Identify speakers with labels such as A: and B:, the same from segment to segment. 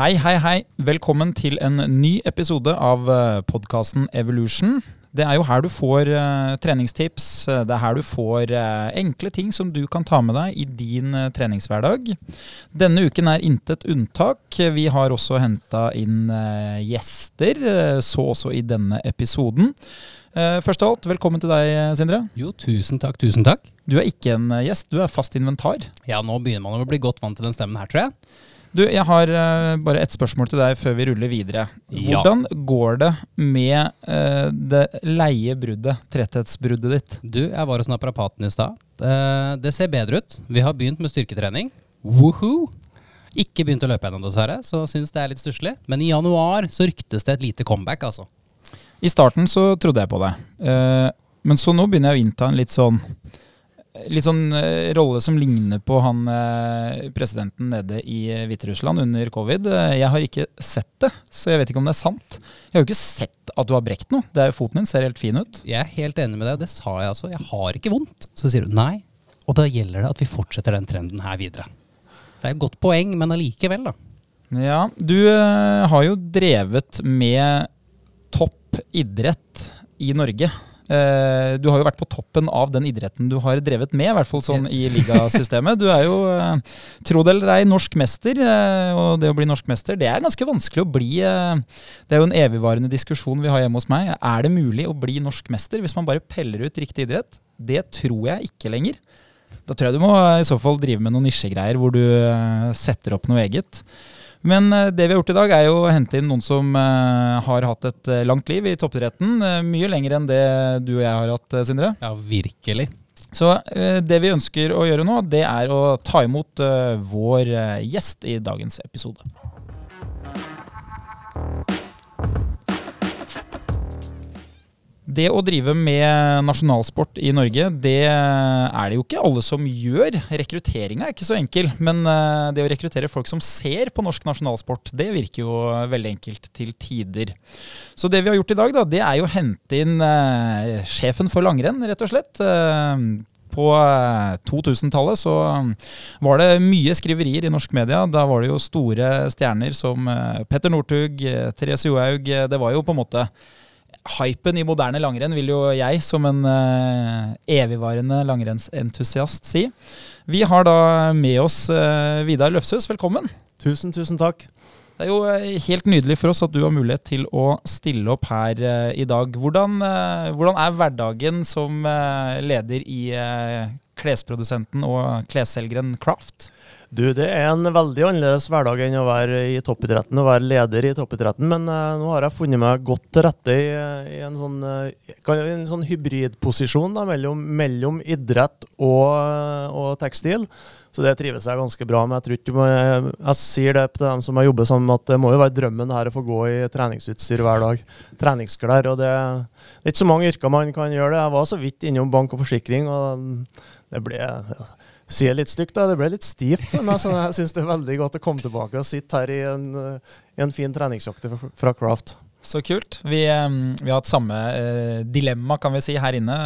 A: Hei, hei, hei. Velkommen til en ny episode av podkasten Evolution. Det er jo her du får uh, treningstips. Det er her du får uh, enkle ting som du kan ta med deg i din uh, treningshverdag. Denne uken er intet unntak. Vi har også henta inn gjester, så også i denne episoden. først av alt, velkommen til deg, Sindre.
B: Jo, tusen takk, tusen takk.
A: Du er ikke en gjest, du er fast inventar.
B: Ja, nå begynner man å bli godt vant til den stemmen her, tror jeg.
A: Du, jeg har uh, bare ett spørsmål til deg før vi ruller videre. Hvordan ja. går det med uh, det leie bruddet, tretthetsbruddet ditt?
B: Du, jeg var hos naprapaten i stad. Uh, det ser bedre ut. Vi har begynt med styrketrening. Woohoo! Ikke begynt å løpe ennå, dessverre, så syns det er litt stusslig. Men i januar så ryktes det et lite comeback, altså.
A: I starten så trodde jeg på det. men så nå begynner jeg å innta en litt sånn litt sånn uh, rolle som ligner på han uh, presidenten nede i uh, Hviterussland under covid. jeg har ikke sett det, så jeg vet ikke om det er sant. Jeg har jo ikke sett at du har brekt noe. Det er, foten din ser helt fin ut.
B: Jeg er helt enig med deg, det sa jeg altså. Jeg har ikke vondt. Så sier du nei. Og da gjelder det at vi fortsetter den trenden her videre. Det er et godt poeng, men allikevel, da.
A: Ja, du har jo drevet med topp idrett i Norge. Uh, du har jo vært på toppen av den idretten du har drevet med, i hvert fall sånn i ligasystemet. Du er jo, uh, tro det eller ei, norsk mester. Uh, og det å bli norsk mester, det er ganske vanskelig å bli. det er jo en evigvarende diskusjon vi har hjemme hos meg. Er det mulig å bli norsk mester hvis man bare peller ut riktig idrett? Det tror jeg ikke lenger. Da tror jeg du må i så fall drive med noen nisjegreier hvor du setter opp noe eget. Men eh, det vi har gjort i dag, er jo å hente inn noen som uh, har hatt et uh, langt liv i toppidretten. Mye lenger enn det du og jeg har hatt, Sindre.
B: Ja, virkelig.
A: Så det vi ønsker å gjøre nå, det er å ta imot vår gjest i dagens episode. Det å drive med nasjonalsport i Norge, det er det jo ikke alle som gjør. Rekrutteringa er ikke så enkel. Men eh, det å rekruttere folk som ser på norsk nasjonalsport, det virker jo veldig enkelt til tider. Så det vi har gjort i dag, da, det er jo å hente inn eh, sjefen for langrenn, rett og slett. Eh, på 2000-tallet så var det mye skriverier i norsk media. Da var det jo store stjerner som Petter Northug, Therese Johaug. Det var jo på en måte hypen i moderne langrenn, vil jo jeg som en uh, evigvarende langrennsentusiast si. Vi har da med oss uh, Vidar Løfshus, velkommen.
C: Tusen, tusen takk.
A: Det er jo uh, helt nydelig for oss at du har mulighet til å stille opp her uh, i dag. Hvordan, hvordan, er hverdagen som leder i klesprodusenten og klesselgeren Craft?
C: Du, Det er en veldig annerledes hverdag enn å være i toppidretten og være leder i toppidretten. Men uh, nå har jeg funnet meg godt til rette i, i en, sånn, uh, sånn, hybridposisjon mellom, mellom, idrett og, og, tekstil. Så det trives jeg ganske bra med. Jeg, må, jeg, jeg sier det til dem som jeg jobber sammen med, at det må jo være drømmen her å få gå i treningsutstyr hver dag. Treningsklær. og det, det, er ikke så mange yrker man kan gjøre det. Jeg var så vidt innom bank og forsikring. og det ble... Ja, sier litt stygt, da. Det ble litt stivt. Men altså, jeg syns det er veldig godt å komme tilbake og sitte her i en, i en fin treningsjakte fra Craft.
A: Så kult. Vi, vi, har hatt samme eh, dilemma kan vi si, her inne.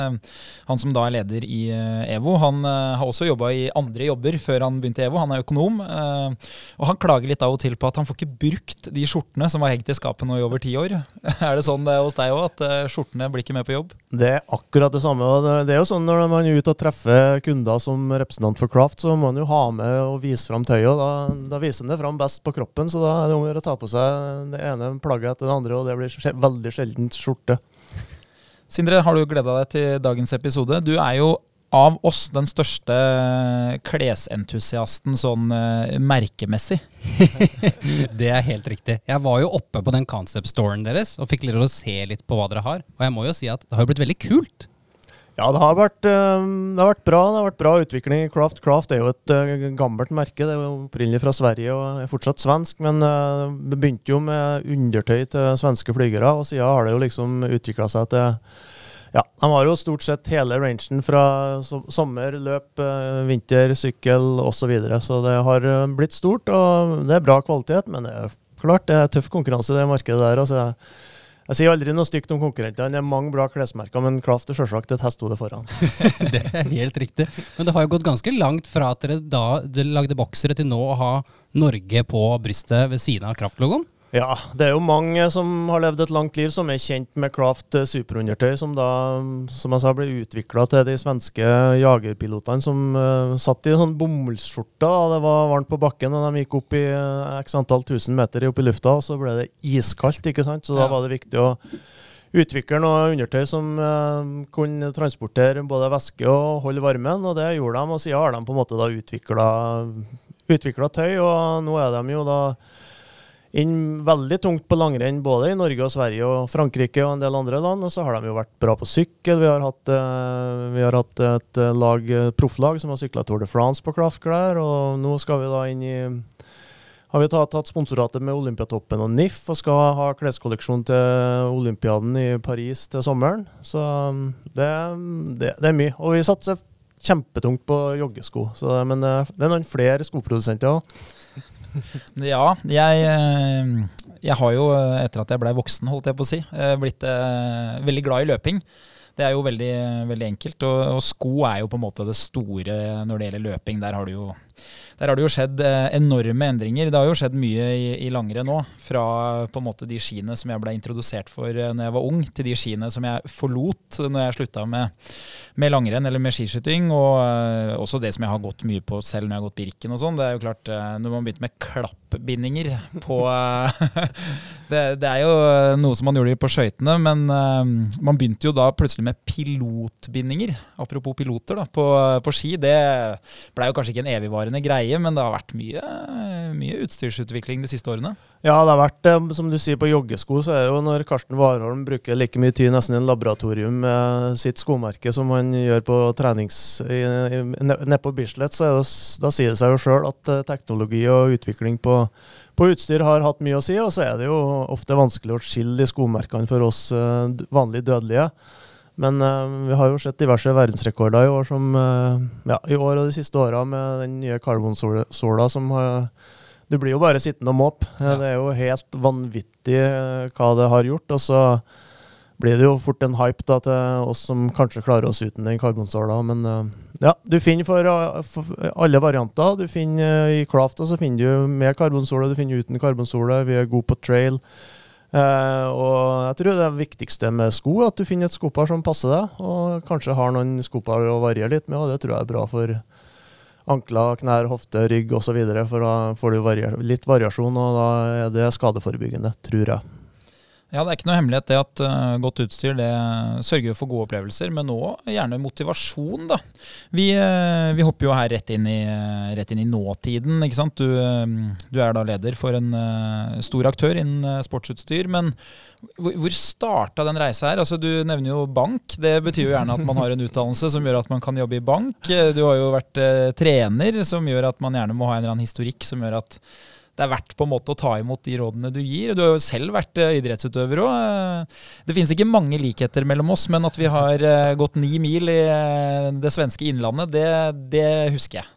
A: Han som da er leder i eh, EVO, han eh, har også jobba i andre jobber før han begynte i EVO. Han er økonom. Og han klager litt av og til på at han får ikke brukt de skjortene som var hengt i skapet nå i over ti år. er det sånn det er hos deg òg, at skjortene blir ikke med på jobb?
C: Det er akkurat det samme. Det er jo sånn når man er ute og treffer kunder som representant for Craft, så må man jo ha med og vise fram tøyet. Da, da viser han det fram best på kroppen, så da er det om å gjøre å ta på seg det ene plagget etter det andre. og og det blir veldig sjelden skjorte.
A: Sindre, har du gleda deg til dagens episode? Du er jo av oss den største klesentusiasten sånn uh, merkemessig.
B: det er helt riktig. Jeg var jo oppe på den concept-storen deres og fikk lov å se litt på hva dere har. Og jeg må jo si at det har blitt veldig kult.
C: Ja, det har, vært, eh, det har, vært, bra. Det har vært bra utvikling i Craft. Craft er jo et uh, gammelt merke. Det er jo opprinnelig fra Sverige og er fortsatt svensk. Men uh, det begynte jo med undertøy til svenske flygere, og siden har det jo liksom utvikla seg til ja, De har jo stort sett hele rangen fra sommer, løp, vinter, sykkel osv. Så, videre. så det har blitt stort, og det er bra kvalitet. Men det er klart det er tøff konkurranse i det markedet der. altså Jeg sier aldri noe stygt om konkurrentene. Det er mange bra klesmerker, men Klaft er selvsagt et hestehode foran.
B: det er helt riktig. Men det har jo gått ganske langt fra at dere da dere lagde boksere til nå å ha Norge på brystet ved siden av Kraft-logoen.
C: Ja, det er jo mange som har levd et langt liv som er kjent med Craft eh, superundertøy, som da, som jeg sa, ble utvikla til de svenske jagerpilotene som uh, satt i sånn bomullsskjorte da det var varmt på bakken, og de gikk opp i uh, x antall tusen meter opp i lufta, og så ble det iskaldt, ikke sant. Så da var det viktig å utvikle noe undertøy som uh, kunne transportere både væske og holde varmen, og det gjorde de. Og siden har de på en måte da utvikla tøy, og nå er de jo da inn veldig tungt på langrenn både i Norge og Sverige og Frankrike og en del andre land. Og så har de jo vært bra på sykkel. Vi har hatt, uh, vi har hatt et uh, lag, profflag som har sykla Tour de France på Kraftklær. Og nå skal vi da inn i har vi tatt, sponsoratet med Olympiatoppen og NIF og skal ha kleskolleksjon til Olympiaden i Paris til sommeren. Så um, det, det, det er mye. Og vi satser kjempetungt på joggesko. Så, men det er noen flere skoprodusenter òg.
A: ja, jeg, eh, jeg, har jo, etter at jeg blei voksen, holdt jeg på å si, eh, blitt eh, veldig glad i løping. Det er jo veldig, veldig enkelt. Og, og, sko er jo på en måte det store når det gjelder løping. Der har du jo, der har det jo skjedd enorme endringer. Det har jo skjedd mye i, i langrenn nå. Fra på en måte de skiene som jeg ble introdusert for når jeg var ung, til de skiene som jeg forlot når jeg slutta med, med langrenn eller med skiskyting. Og uh, også det som jeg har gått mye på selv når jeg har gått Birken og sånn. Det er jo klart, når man begynte med klappbindinger på det, det, er jo noe som man gjorde på skøytene, men man begynte jo da plutselig med pilotbindinger. Apropos piloter da, på, på ski. Det blei jo kanskje ikke en evigvarende greie, men det har vært mye, mye utstyrsutvikling de siste årene.
C: Ja, det har vært, som du sier, på joggesko, så er det jo når Karsten Warholm bruker like mye tid nesten i en laboratorium med sitt skomerke som han gjør på trenings... Nede på Bislett, så det, da sier det seg jo sjøl at uh, teknologi og utvikling på, på, utstyr har hatt mye å si. Og så er det jo ofte vanskelig å skille de skomerkene for oss vanlige dødelige. Men uh, vi har jo sett diverse verdensrekorder i år som ja, i år og de siste åra med den nye karbonsola som har Du blir jo bare sittende og måpe. Ja. Det er jo helt vanvittig hva det har gjort. og så blir det jo fort en hype da, til oss som kanskje klarer oss uten den karbonsola. Men uh, ja, du finner for, uh, for, alle varianter. Du finner uh, I Craft så finner du med karbonsola, du finner uten karbonsola. Vi er gode på trail. Og jeg tror det viktigste med sko er at du finner et skopar som passer deg, og kanskje har noen skopar å variere litt med, og det tror jeg er bra for ankler, knær, hofte, rygg osv. For da får du varier, litt variasjon, og da er det skadeforebyggende, tror jeg.
A: Ja, Det er ikke noe hemmelighet det at uh, godt utstyr det sørger for gode opplevelser, men òg gjerne motivasjon. da. Vi, uh, vi, hopper jo her rett inn i, rett inn i nåtiden. ikke sant? Du, uh, du, er da leder for en stor aktør innen sportsutstyr. Men hvor, hvor starta den reisa her? Altså, Du nevner jo bank. Det betyr jo gjerne at man har en utdannelse som gjør at man kan jobbe i bank. Du har jo vært trener, som gjør at man gjerne må ha en eller annen historikk som gjør at det er verdt på en måte å ta imot de rådene du gir. Du har jo selv vært eh, idrettsutøver òg. Eh, det finnes ikke mange likheter mellom oss, men at vi har eh, gått ni mil i det svenske innlandet, det, det husker jeg.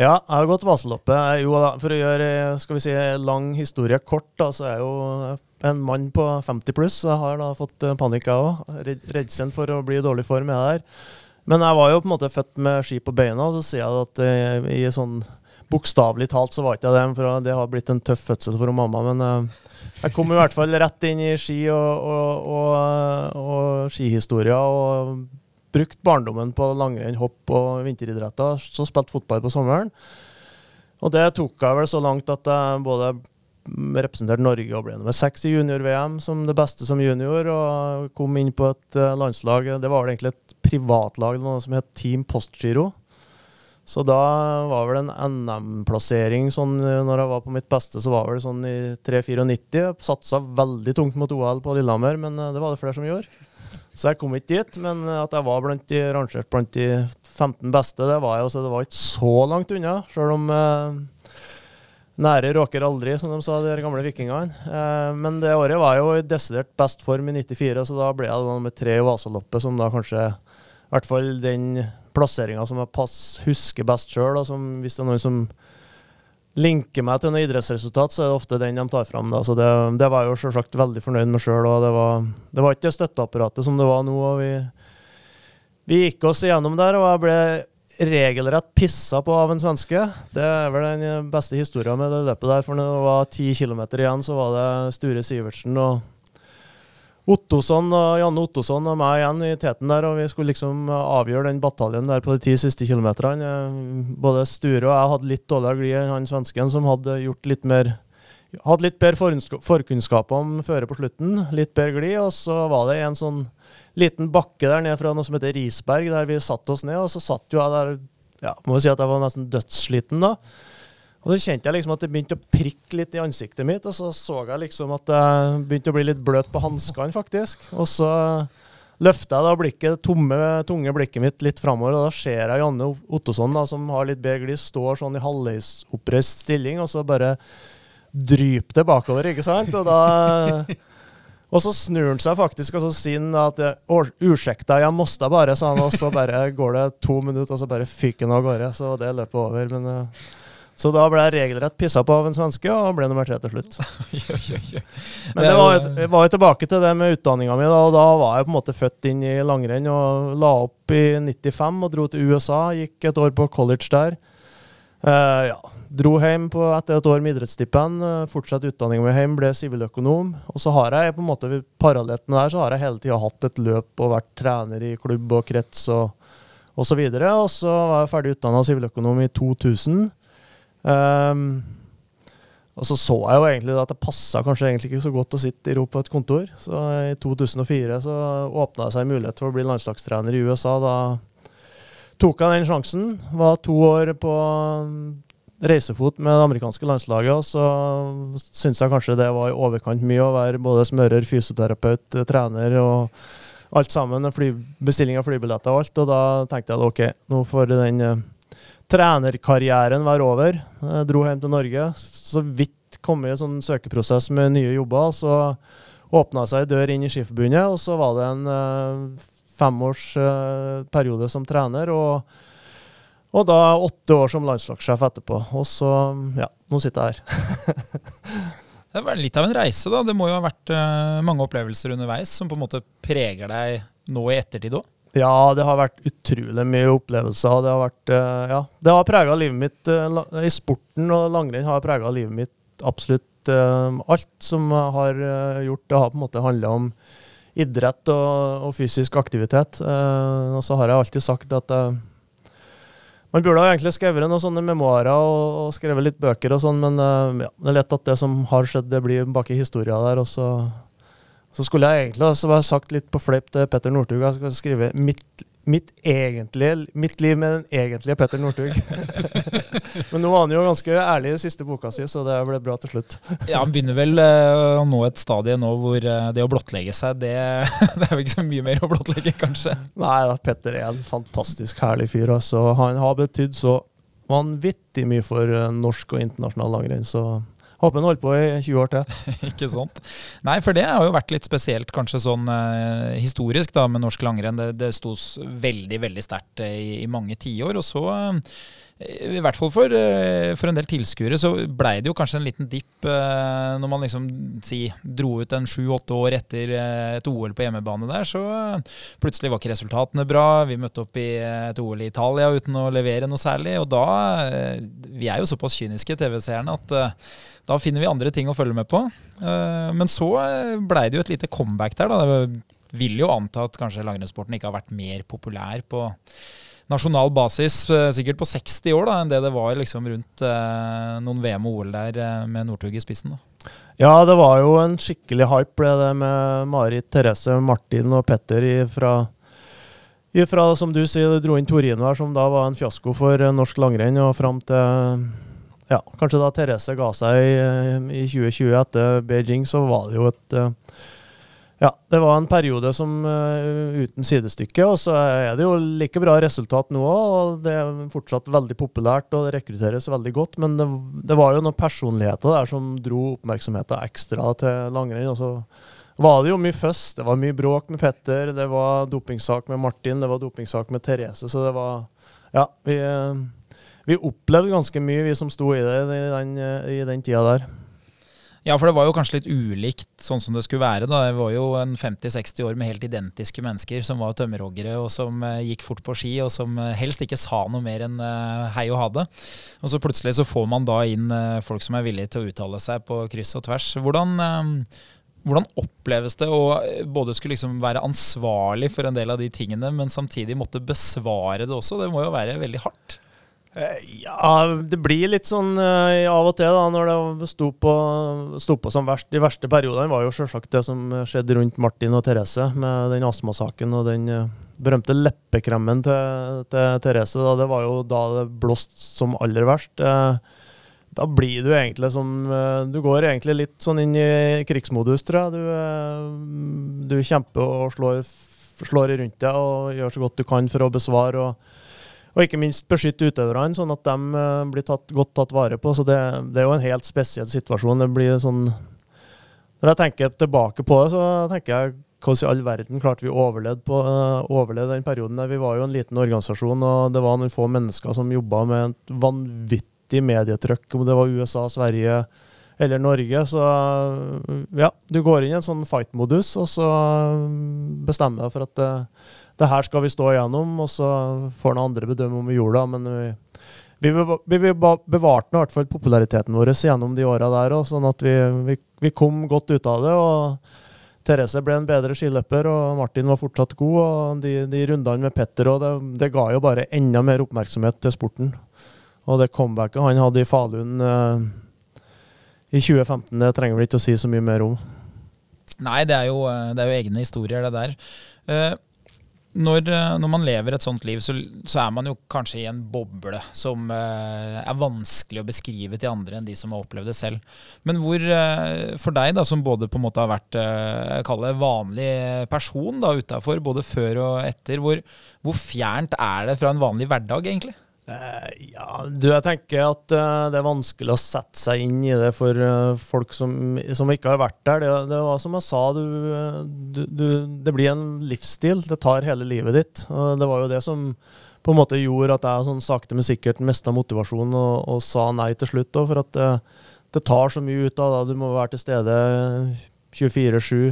C: Ja, jeg har gått Vaseloppet. Jo da, for å gjøre skal vi si, lang historie kort, da, så er jeg jo en mann på 50 pluss. Jeg har da fått panikk, jeg òg. Redselen for å bli i dårlig form er der. Men jeg var jo på en måte født med ski på beina, og så sier jeg at i sånn Bokstavelig talt så var ikke jeg det, for det har blitt en tøff fødsel for mamma. Men uh, jeg kom i hvert fall rett inn i ski og, og, og, og skihistoria. Og brukt barndommen på langrenn, hopp og vinteridretter. Så spilte fotball på sommeren. Og det tok jeg vel så langt at jeg både representerte Norge og ble nummer seks i junior-VM som det beste som junior. Og kom inn på et eh, landslag. Det var vel egentlig et privatlag noe som het Team Postgiro. Så da var vel en NM-plassering sånn når jeg var på mitt beste, så var det sånn i 3-94. Satsa veldig tungt mot OL på Lillehammer, men eh, det var det flere som gjorde. Så jeg kom ikke dit. Men at jeg var blant de, rangert blant de 15 beste, det var jeg. Så det var ikke så langt unna, sjøl om eh, nære råker aldri, som de sa, de gamle vikingene. Eh, men det året var jeg jo i desidert best form i 94, så da ble jeg da nummer tre i Vasaloppet, som da kanskje i hvert fall den plasseringa som jeg pass, husker best sjøl. Hvis det er noen som linker meg til noe idrettsresultat, så er det ofte den de tar fram. Da. Så det, det var jeg jo selvsagt veldig fornøyd med sjøl. Det, var, det var ikke det støtteapparatet som det var nå. og vi, vi gikk oss igjennom der, og jeg ble regelrett pissa på av en svenske. Det er vel den beste historien med det løpet der. For når det var ti kilometer igjen, så var det Sture Sivertsen og Ottosson og Janne Ottosson og meg igjen i teten der, og vi skulle liksom avgjøre den bataljen der på de ti siste kilometerne. Både Sture og jeg hadde litt dårligere glid enn han svensken, som hadde gjort litt mer hadde litt bedre forkunnskap om føret på slutten, litt bedre glid, og så var det en sånn liten bakke der nede fra noe som heter Risberg, der vi satte oss ned, og så satt jo jeg der ja, må si at jeg var nesten dødssliten da. Og så kjente jeg liksom at det begynte å prikke litt i ansiktet mitt, og så så jeg liksom at jeg begynte å bli litt bløt på hanskene, faktisk. Og så løfter jeg da blikket, tomme, tunge blikket mitt litt framover, og da ser jeg Janne Ottosson, da, som har litt bedre glis, står sånn i halvveisoppreist stilling, og så bare dryper det bakover, ikke sant? Og da og så snur han seg faktisk og så sier han at 'Ursäkta, jeg måste bare', sa han. Og så bare går det to minutter, og så bare fyker han av gårde. Så det løpet over. Men uh, så da ble jeg regelrett pissa på av en svenske, og ble nummer tre til slutt. Men det var, jeg var jo tilbake til det med utdanninga mi, og da var jeg på en måte født inn i langrenn og la opp i 95 og dro til USA. Gikk et år på college der. Uh, ja. Dro hjem på, etter et år med idrettsstipend. Uh, fortsatte utdanninga mi hjem, ble siviløkonom. Og så har jeg på en måte parallelt med det her, så har jeg hele tida hatt et løp og vært trener i klubb og krets og og så videre. Og så var jeg ferdig utdanna siviløkonom i 2000. Um, og så så jeg jo egentlig at det passa kanskje egentlig ikke så godt å sitte i ro på et kontor. Så i 2004 så åpna det seg en mulighet for å bli landslagstrener i USA. Da tok jeg den sjansen. Var to år på reisefot med det amerikanske landslaget, og så syntes jeg kanskje det var i overkant mye å være både smører, fysioterapeut, trener og alt sammen. Fly, bestilling av flybilletter og alt. Og da tenkte jeg at ok, nå får den trenerkarrieren være over. Jeg dro hjem til Norge. Så vidt kom jeg i en sånn søkeprosess med nye jobber. Så åpna seg ei dør inn i Skiforbundet, og så var det en uh, femårsperiode uh, som trener. Og, og, da åtte år som landslagssjef etterpå. Og så, ja, nå sitter jeg her.
A: det var litt av en reise, da. Det må jo ha vært uh, mange opplevelser underveis som på en måte preger deg nå i ettertid òg?
C: Ja, det har vært utrolig mye opplevelser. Det har vært, uh, ja, det har prega livet mitt uh, I sporten og langrenn har prega livet mitt absolutt uh, alt som har gjort. Det har på en måte handla om idrett og, og fysisk aktivitet. og så har jeg alltid sagt at man burde ha egentlig skrevet noen sånne memoarer og, og skrevet litt bøker og sånn, men ja, det er lett at det som har skjedd, det blir bak i historia der. og så så skulle jeg egentlig altså, sagt litt på fleip til Petter Northug. Jeg skal skrive mitt, mitt, egentlige, mitt liv med den egentlige Petter Northug. Men nå var han jo ganske ærlig i siste boka si, så det ble bra til slutt.
A: ja, Han begynner vel uh, å nå et stadie nå hvor uh, det å blottlegge seg, det, det, er vel ikke så mye mer å blottlegge, kanskje?
C: Nei da, Petter er en fantastisk herlig fyr. Altså. Han har betydd så vanvittig mye for uh, norsk og internasjonal langrenn. så Håper han holder på i 20 år til.
A: ikke sant. Nei, for det har jo vært litt spesielt, kanskje sånn eh, historisk, da, med norsk langrenn. Det, det sto veldig, veldig sterkt eh, i, i mange tiår. Og så eh, i hvert fall for, eh, for en del tilskuere så blei det jo kanskje en liten dipp eh, når man liksom si, dro ut en sju-åtte år etter eh, et OL på hjemmebane der. Så plutselig var ikke resultatene bra. Vi møtte opp i et OL i Italia uten å levere noe særlig. Og da Vi er jo såpass kyniske, TV-seerne, at da finner vi andre ting å følge med på. Men så blei det jo et lite comeback der. da. Det vil jo anta at kanskje langrennssporten ikke har vært mer populær på nasjonal basis, eh, sikkert på 60 år, da, enn det det var liksom rundt eh, noen VM og OL der eh, med Northug i spissen. da.
C: Ja, det var jo en skikkelig hype, ble det med Marit Therese, Martin og Petter ifra, ifra som du sier, dro inn Torino her, som da var en fiasko for norsk langrenn, og fram til ja, kanskje da Therese ga seg i, i 2020 etter Beijing, så var det jo et ja, det var en periode som uh, uten sidestykke. Og så er det jo like bra resultat nå òg. Og det er fortsatt veldig populært og det rekrutteres veldig godt. Men det, det var jo noen personligheter der som dro oppmerksomheten ekstra til langrenn. Og så var det jo mye føss. Det var mye bråk med Petter. Det var dopingsak med Martin. Det var dopingsak med Therese. Så det var Ja, vi uh, vi opplevde ganske mye, vi som sto i det i den, i den tida der.
A: Ja, for det var jo kanskje litt ulikt sånn som det skulle være. da. Det var jo en 50-60 år med helt identiske mennesker som var tømmerhoggere og som uh, gikk fort på ski, og som uh, helst ikke sa noe mer enn uh, hei og ha det. Og så plutselig så får man da inn folk som er villige til å uttale seg på kryss og tvers. Hvordan, hvordan oppleves det å både skulle liksom være ansvarlig for en del av de tingene, men samtidig måtte besvare det også? Det må jo være veldig hardt?
C: Eh, ja, det blir litt sånn uh, av og til, da, når det sto på, sto på som verst. De verste periodene var jo selvsagt det som skjedde rundt Martin og Therese, med den astmasaken og den uh, berømte leppekremmen til, til Therese. Da. Det var jo da det blåste som aller verst. Da blir du egentlig som Du går egentlig litt sånn inn i krigsmodus, tror jeg. Du, du kjemper og slår, slår rundt deg og gjør så godt du kan for å besvare. og og ikke minst beskytte utøverne, sånn at de uh, blir tatt, godt tatt vare på. Så det, det, er jo en helt spesiell situasjon. Det blir sånn Når jeg tenker tilbake på det, så tenker jeg hvordan i all verden klarte vi å overleve, overleve den perioden. der Vi var jo en liten organisasjon, og det var noen få mennesker som jobba med et vanvittig medietrykk, om det var USA, Sverige eller Norge. Så ja, du går inn i en sånn fight-modus, og så bestemmer deg for at uh, det her skal vi stå igjennom, og så får noen andre bedømme om vi gjorde det. Men vi, vi, vi bevarte i hvert fall populariteten vår gjennom de åra der òg, sånn at vi, vi, vi, kom godt ut av det. og Therese ble en bedre skiløper, og Martin var fortsatt god. og De, de rundene med Petter og det, det, ga jo bare enda mer oppmerksomhet til sporten. Og det comebacket han hadde i Falun eh, i 2015, det trenger vi ikke å si så mye mer om.
A: Nei, det er jo, det er jo egne historier, det der. Eh, når, eh, når, man lever et sånt liv, så, så, er man jo kanskje i en boble som uh, er vanskelig å beskrive til andre enn de som har opplevd det selv. Men hvor, uh, for deg da, som både på en måte har vært uh, vanlig person da utafor, både før og etter, hvor, hvor fjernt er det fra en vanlig hverdag, egentlig?
C: Uh, ja, du, jeg tenker at uh, det er vanskelig å sette seg inn i det for uh, folk som, som, ikke har vært der. Det, det var som jeg sa, du, du, du, det blir en livsstil. Det tar hele livet ditt. Det var jo det som på en måte gjorde at jeg sånn sakte, men sikkert mista motivasjonen og, og, sa nei til slutt. Også, for at det, det, tar så mye ut av deg. Du må være til stede 24-7.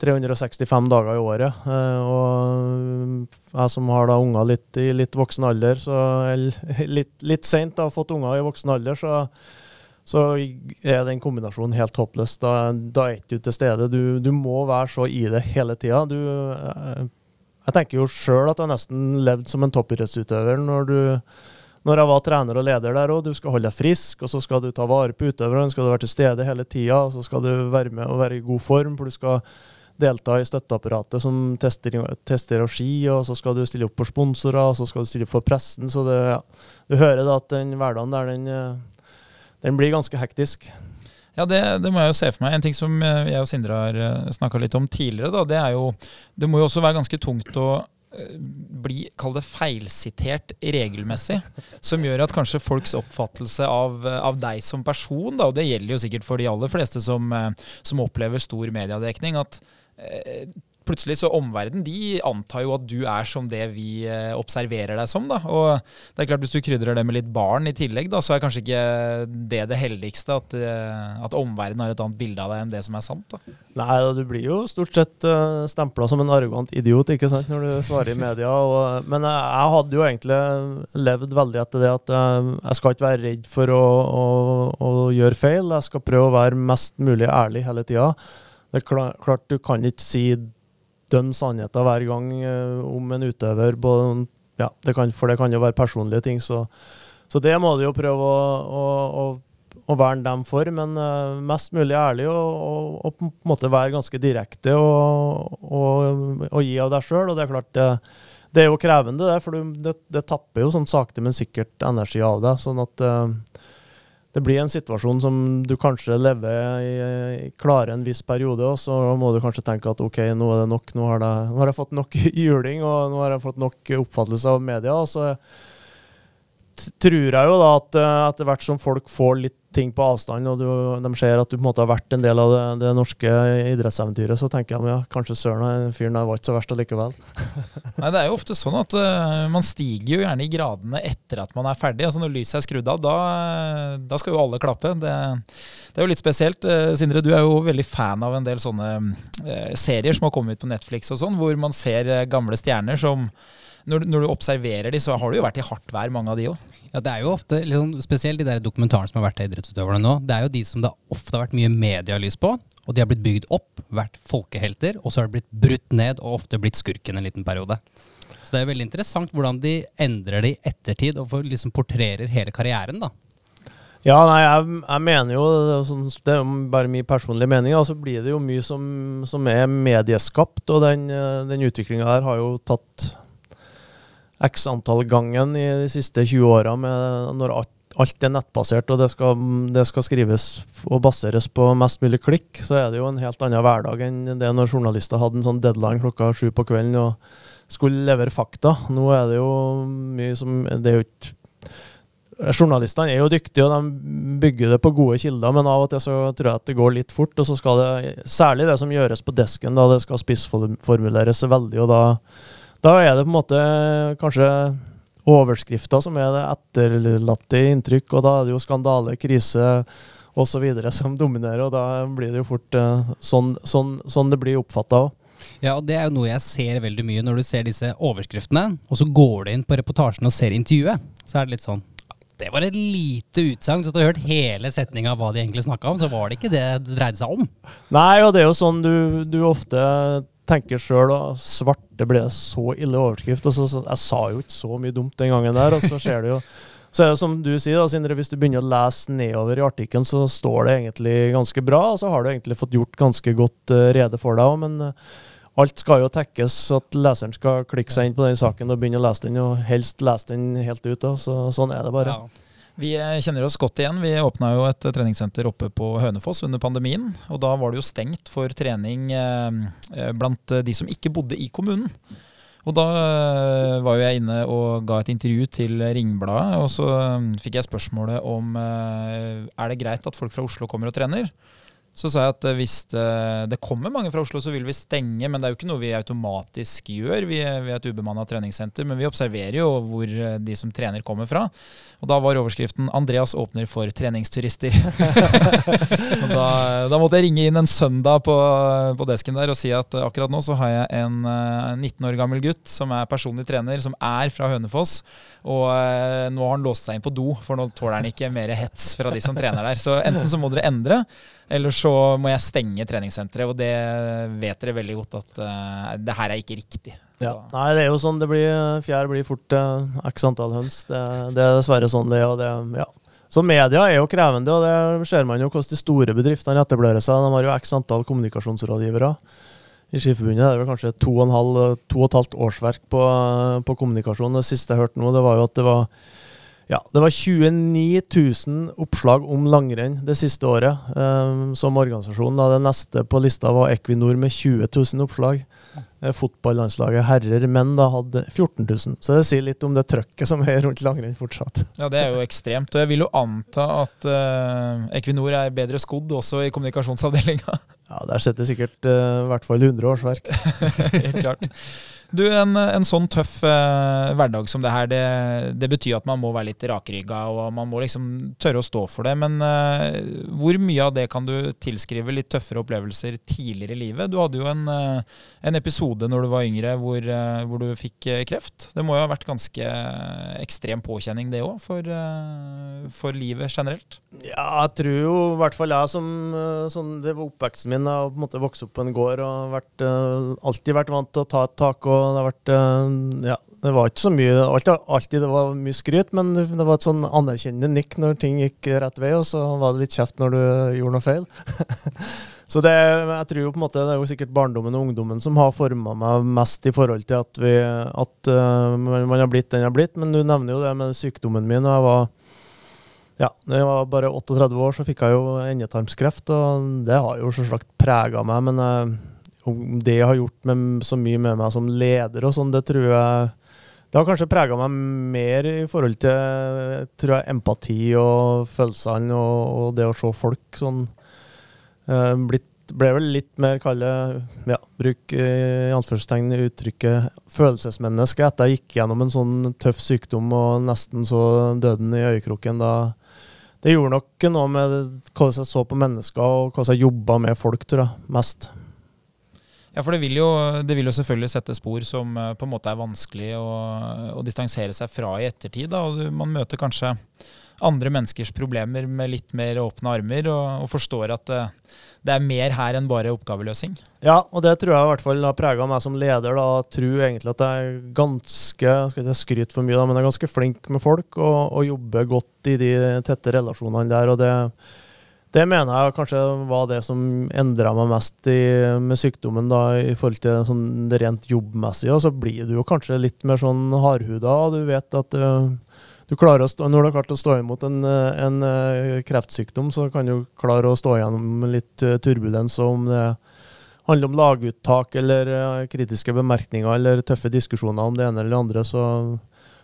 C: 365 dager i året. Eh, og jeg som har da unger litt i litt voksen alder, så litt, litt seint har fått unger i voksen alder, så, så er den kombinasjonen helt håpløs. Da, da er ikke du til stede. Du, du, må være så i det hele tida. Eh, jeg tenker jo sjøl at jeg nesten levde som en toppidrettsutøver når du når jeg var trener og leder der òg. Du skal holde deg frisk, og så skal du ta vare på utøverne. Skal du være til stede hele tida, og så skal du være med og være i god form. for du skal delta i støtteapparatet som tester, tester ski, og så skal du stille opp for sponsorer, og så skal du stille opp for pressen. Så det, ja. du hører da at den hverdagen der, den, eh, den blir ganske hektisk.
A: Ja, det, det, må jeg jo se for meg. En ting som eh, jeg og Sindre har eh, snakka litt om tidligere, da, det er jo Det må jo også være ganske tungt å bli, kall det feilsitert regelmessig, som gjør at kanskje folks oppfattelse av, av deg som person, da, og det gjelder jo sikkert for de aller fleste som, som opplever stor mediedekning, at plutselig så omverdenen de antar jo at du er som det vi eh, observerer deg som. da, og det er klart Hvis du krydrer det med litt barn i tillegg, da, så er kanskje ikke det det heldigste. At, eh, at omverdenen har et annet bilde av deg enn det som er sant. da.
C: Nei, du blir jo stort sett stempla som en arrogant idiot ikke sant, når du svarer i media. Og, men jeg, hadde jo egentlig levd veldig etter det at jeg skal ikke være redd for å, å, å gjøre feil. Jeg skal prøve å være mest mulig ærlig hele tida. Det er klart, du kan ikke si dønn sannheter hver gang uh, om en utøver, ja, det kan, for det kan jo være personlige ting. Så, så det må du jo prøve å, å, å, å verne dem for, men uh, mest mulig ærlig og, og, på en måte være ganske direkte og, og gi av deg sjøl. Og det er klart det, det, er jo krevende, det, for det, det tapper jo sånn sakte, men sikkert energi av deg. sånn at uh, det blir en situasjon som du kanskje lever i, klarer en viss periode, og så må du kanskje tenke at ok, nå er det nok, nå har, det, nå har jeg fått nok juling, og nå har jeg fått nok oppfattelse av media. og så tror jeg jo da at eh, etter hvert som folk får litt ting på avstand, og du, de ser at du på en måte har vært en del av det, det norske idrettseventyret, så tenker de ja, kanskje søren, fyren der var ikke så verst allikevel.
A: Nei, Det er jo ofte sånn at uh, man stiger jo gjerne i gradene etter at man er ferdig. Altså Når lyset er skrudd av, da, da skal jo alle klappe. Det, det, er jo litt spesielt. Uh, Sindre, du er jo veldig fan av en del sånne uh, serier som har kommet ut på Netflix og sånn, hvor man ser gamle stjerner som når, når, du observerer de, så har du jo vært i hardt vær, mange av de òg.
B: Ja, det er jo ofte, liksom, Spesielt de der dokumentarene som har vært av idrettsutøverne nå. Det er jo de som det ofte har vært mye medielys på. Og de har blitt bygd opp, vært folkehelter, og så har det blitt brutt ned og ofte blitt skurken en liten periode. Så det er veldig interessant hvordan de endrer det i ettertid og liksom portrerer hele karrieren. da.
C: Ja, nei, jeg, jeg mener jo sånn, Det er jo bare min personlige mening. Altså blir det jo mye som, som er medieskapt, og den, den utviklinga der har jo tatt x antall gangen i de siste 20 åra, når alt, er nettbasert og det skal, det skal, skrives og baseres på mest mulig klikk, så er det jo en helt annen hverdag enn det når journalister hadde en sånn deadline klokka sju på kvelden og skulle levere fakta. Nå er det jo mye som Det er jo ikke Journalistene er jo dyktige, og de bygger det på gode kilder, men av og til så tror jeg at det går litt fort. Og så skal det, særlig det som gjøres på desken, da det skal spissformuleres veldig, og da da er det på en måte kanskje overskrifta som er det etterlatte inntrykk, og da er det jo skandale, krise osv. som dominerer, og da blir det jo fort uh, sånn, sånn, sånn, det blir oppfatta òg.
B: Ja, og det er jo noe jeg ser veldig mye når du ser disse overskriftene, og så går du inn på reportasjen og ser intervjuet. Så er det litt sånn Det var et lite utsagn, så du har hørt hele setninga av hva de egentlig snakka om, så var det ikke det det dreide seg om.
C: Nei, og det er jo sånn du, du ofte tenker sjøl at svarte ble det så ille overskrift. og så, Jeg sa jo ikke så mye dumt den gangen der, og så skjer det jo så er det som du sier, da, Sindre, hvis du begynner å lese nedover i artikkelen, så står det egentlig ganske bra, og så har du egentlig fått gjort ganske godt uh, rede for deg òg, men uh, alt skal jo tekkes at leseren skal klikke seg inn på den saken og begynne å lese den, og helst lese den helt ut. Da. Så, sånn er det bare. Ja.
A: Vi kjenner oss godt igjen. Vi åpna jo et treningssenter oppe på Hønefoss under pandemien. Og da var det jo stengt for trening eh, eh, blant de som ikke bodde i kommunen. Og da eh, var jo jeg inne og ga et intervju til Ringbladet, og så fikk jeg spørsmålet om er det greit at folk fra Oslo kommer og trener. Så sa jeg at hvis det, det, kommer mange fra Oslo, så vil vi stenge. Men det er jo ikke noe vi automatisk gjør. Vi, vi er et ubemanna treningssenter. Men vi observerer jo hvor de som trener, kommer fra. Og da var overskriften 'Andreas åpner for treningsturister'. da, da, måtte jeg ringe inn en søndag på, på, desken der og si at akkurat nå så har jeg en 19 eh, år gammel gutt som er personlig trener, som er fra Hønefoss. Og nå har han låst seg inn på do, for nå tåler han ikke mer hets fra de som trener der. Så enten så må dere endre, eller så må jeg stenge treningssenteret. Og det vet dere veldig godt at uh, det her er ikke riktig.
C: Ja. Nei, det er jo sånn det blir. Fjær blir fort uh, x antall høns. Det, det, er dessverre sånn det er. Ja. Så media er jo krevende, og det ser man jo hvordan de store bedriftene etterblører seg. De har jo x antall kommunikasjonsrådgivere. I Skiforbundet er det vel kanskje to og, halv, to og et halvt årsverk på, på kommunikasjon. Det siste jeg hørte nå, det var jo at det var ja, det var 29 000 oppslag om langrenn det siste året um, som organisasjon. Da. Det neste på lista var Equinor med 20 000 oppslag. Eh, fotballandslaget herrer, menn, da hadde 14 000. Så det sier litt om det trøkket som er rundt langrenn fortsatt.
A: Ja, det er jo ekstremt. Og jeg vil jo anta at uh, Equinor er bedre skodd også i kommunikasjonsavdelinga.
C: Ja, der sitter sikkert uh, i hvert fall 100 årsverk.
A: Helt klart. Du, en, en sånn tøff eh, hverdag som det her, det, det, betyr at man må være litt rakrygga og man må liksom tørre å stå for det. Men eh, hvor mye av det kan du tilskrive litt tøffere opplevelser tidligere i livet? Du hadde jo en, eh, en episode når du var yngre hvor, eh, hvor, du fikk eh, kreft. Det må jo ha vært ganske ekstrem påkjenning det òg, for, for, livet generelt?
C: Ja, jeg tror jo i hvert fall jeg som sånn, Det var oppveksten min. Jeg har på en måte vokst opp på en gård og vært, alltid vært vant til å ta et tak. og det har vært eh, Ja, det var ikke så mye alltid, alltid det var mye skryt, men det var et sånn anerkjennende nikk når ting gikk rett vei, og så var det litt kjeft når du gjorde noe feil. så det, jeg tror jo på en måte det er jo sikkert barndommen og ungdommen som har forma meg mest i forhold til at, vi, at uh, man har blitt den jeg har blitt. Men du nevner jo det med sykdommen min. og jeg var ja, når jeg var bare 38 år, så fikk jeg jo endetarmskreft, og det har jo selvsagt prega meg. Men uh, om det har gjort med, så mye med meg som leder og sånn, det tror jeg Det har kanskje prega meg mer i forhold til tror jeg, empati og følelsene og, og det å se folk sånn. Eh, blitt, ble vel litt mer, kalle ja, bruk i anførselstegn uttrykket følelsesmenneske etter jeg gikk gjennom en sånn tøff sykdom og nesten så døden i øyekroken. da det gjorde nok noe med hvordan jeg så på mennesker og hvordan jeg jobba med folk, tror jeg, mest.
A: Ja, for det vil, jo, det vil, jo, selvfølgelig sette spor som eh, på en måte er vanskelig å, å distansere seg fra i ettertid. Da. Og man møter kanskje andre menneskers problemer med litt mer åpne armer, og, og forstår at det, eh, det, er mer her enn bare oppgaveløsning.
C: Ja, og det tror jeg i hvert fall har prega meg som leder. da, Tror egentlig at jeg er ganske skal ikke skryte for mye, da, men jeg er ganske flink med folk og, og jobber godt i de tette relasjonene der. og det det mener jeg kanskje var det som endra meg mest i, med sykdommen, da, i forhold til sånn, det rent jobbmessige. Og så blir du jo kanskje litt mer sånn hardhuda. Du vet at uh, du klarer å stå, når du har klart å stå imot en, en uh, kreftsykdom, så kan du klare å stå gjennom litt uh, turbulens. om det handler om laguttak eller kritiske bemerkninger eller tøffe diskusjoner om det ene eller det andre, så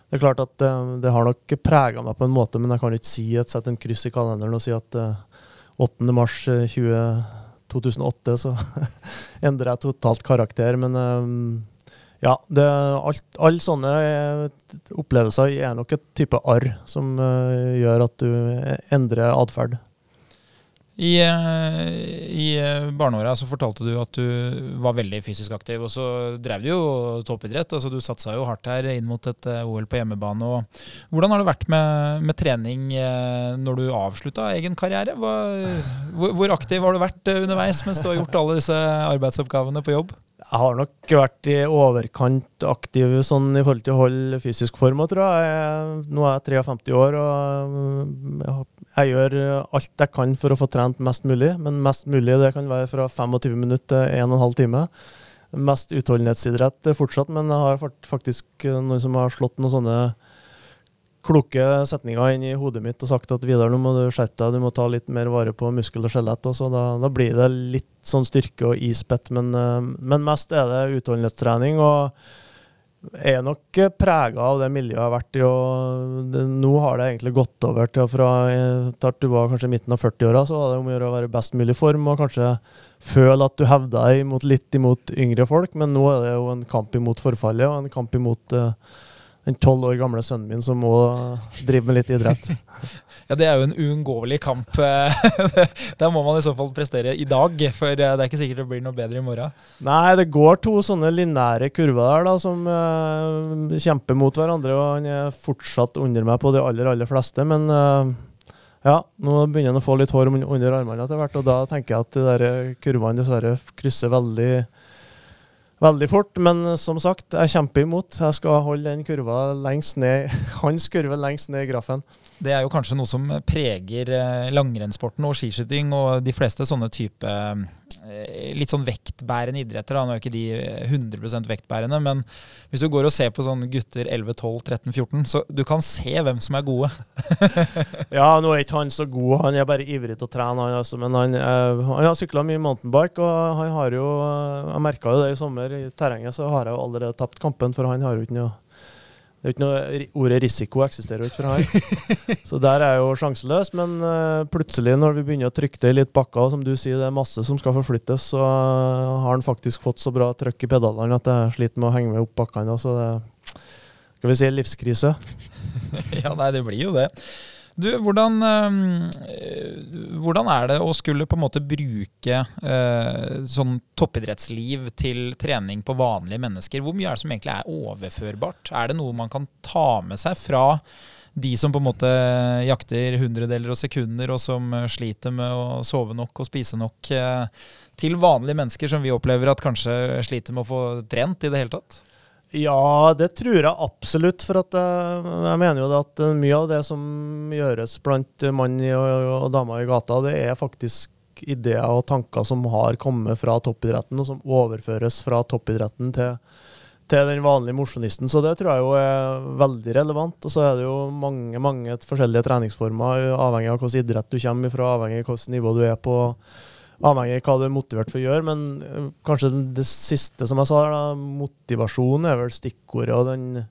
C: det er klart at det, har nok prega meg på en måte, men jeg kan ikke si at sette en kryss i kalenderen og si at 8. mars 20, 2008 så endrer jeg totalt karakter. Men eh, ja, det, alt, alle sånne eh, opplevelser er nok et type arr som gjør at du endrer atferd.
A: I, eh, i eh, barneåra så fortalte du at du var veldig fysisk aktiv, og så drev du jo toppidrett. altså Du satsa jo hardt her inn mot et eh, OL på hjemmebane. og Hvordan har det vært med, med trening når du avslutta egen karriere? Hva, hvor, aktiv har du vært underveis mens du har gjort alle disse arbeidsoppgavene på jobb?
C: Jeg har nok vært i overkant aktiv sånn i forhold til å holde fysisk form. Tror jeg. Nå er jeg 53 år og jeg gjør alt jeg kan for å få trent mest mulig, men mest mulig det kan være fra 25 minutter til 1 12 time. Mest utholdenhetsidrett fortsatt, men jeg har faktisk noen som har slått noen sånne kloke setninger inn i hodet mitt og sagt at Vidar, nå må du skjerpe deg, du må ta litt mer vare på muskel og skjelett. Så da, da, blir det litt sånn styrke og ispett, men, eh, men mest er det utholdenhetstrening. og er nok prega av det miljøet jeg har vært i. og det, Nå har det egentlig gått over til fra at du var kanskje midten av 40-åra, så var det om å gjøre å være best mulig form og kanskje føle at du hevda deg litt imot yngre folk. Men nå er det jo en kamp imot forfallet og en kamp imot uh, den tolv år gamle sønnen min som må drive med litt idrett.
A: Ja, Det er jo en uunngåelig kamp. Der må man i så fall prestere i dag, for det er ikke sikkert det blir noe bedre i morgen.
C: Nei, det går to sånne lineære kurver der da, som uh, kjemper mot hverandre. og Han er fortsatt under meg på de aller, aller fleste. Men uh, ja, nå begynner han å få litt hår under armene etter hvert, og da tenker jeg at de der kurvene dessverre krysser veldig veldig fort. Men som sagt, jeg kjemper imot. Jeg skal holde den kurva lengst ned, hans kurve lengst ned i grafen.
A: Det er jo kanskje noe som preger eh, langrennssporten og skiskyting og de fleste sånne type Eh, litt sånn vektbærende idretter. Da. Nå er jo ikke de 100 eh, vektbærende, men hvis du går og ser på sånne gutter 11, 12, 13, 14, så du kan se hvem som er gode.
C: ja, nå er ikke han så god, han er bare ivrig til å trene, han altså. Men han, øh, han har sykla mye mountainbike, og han har jo Jeg merka jo det i sommer, i terrenget, så har jeg jo allerede tapt kampen, for han har jo ikke noe det er ikke noe, Ordet risiko eksisterer jo ikke for han. Så der er jeg jo sjanseløs. Men uh, plutselig, når vi begynner å trykke det i litt bakker, og som du sier, det er masse som skal forflyttes, så uh, har han faktisk fått så bra trøkk i pedalene at jeg sliter med å henge med opp bakkene. Så det skal vi si livskrise.
A: ja, nei, det blir jo det. Du, hvordan, øh, hvordan, er det å skulle på en måte bruke øh, sånn toppidrettsliv til trening på vanlige mennesker? Hvor mye er det som egentlig er overførbart? Er det noe man kan ta med seg fra de som på en måte jakter hundredeler og sekunder, og som sliter med å sove nok og spise nok, til vanlige mennesker som vi opplever at kanskje sliter med å få trent i det hele tatt?
C: Ja, det tror jeg absolutt. For at jeg, jeg mener jo at eh, mye av det som gjøres blant mann og, damer i gata, det er faktisk ideer og tanker som har kommet fra toppidretten, og som overføres fra toppidretten til, til den vanlige mosjonisten. Så det tror jeg jo er veldig relevant. Og så er det jo mange mange forskjellige treningsformer, avhengig av hvilken idrett du kommer fra, avhengig av hvilket nivå du er på avhengig av hva du er motivert for å gjøre. Men øh, kanskje det siste som jeg sa, da, motivasjon er vel stikkordet. og den,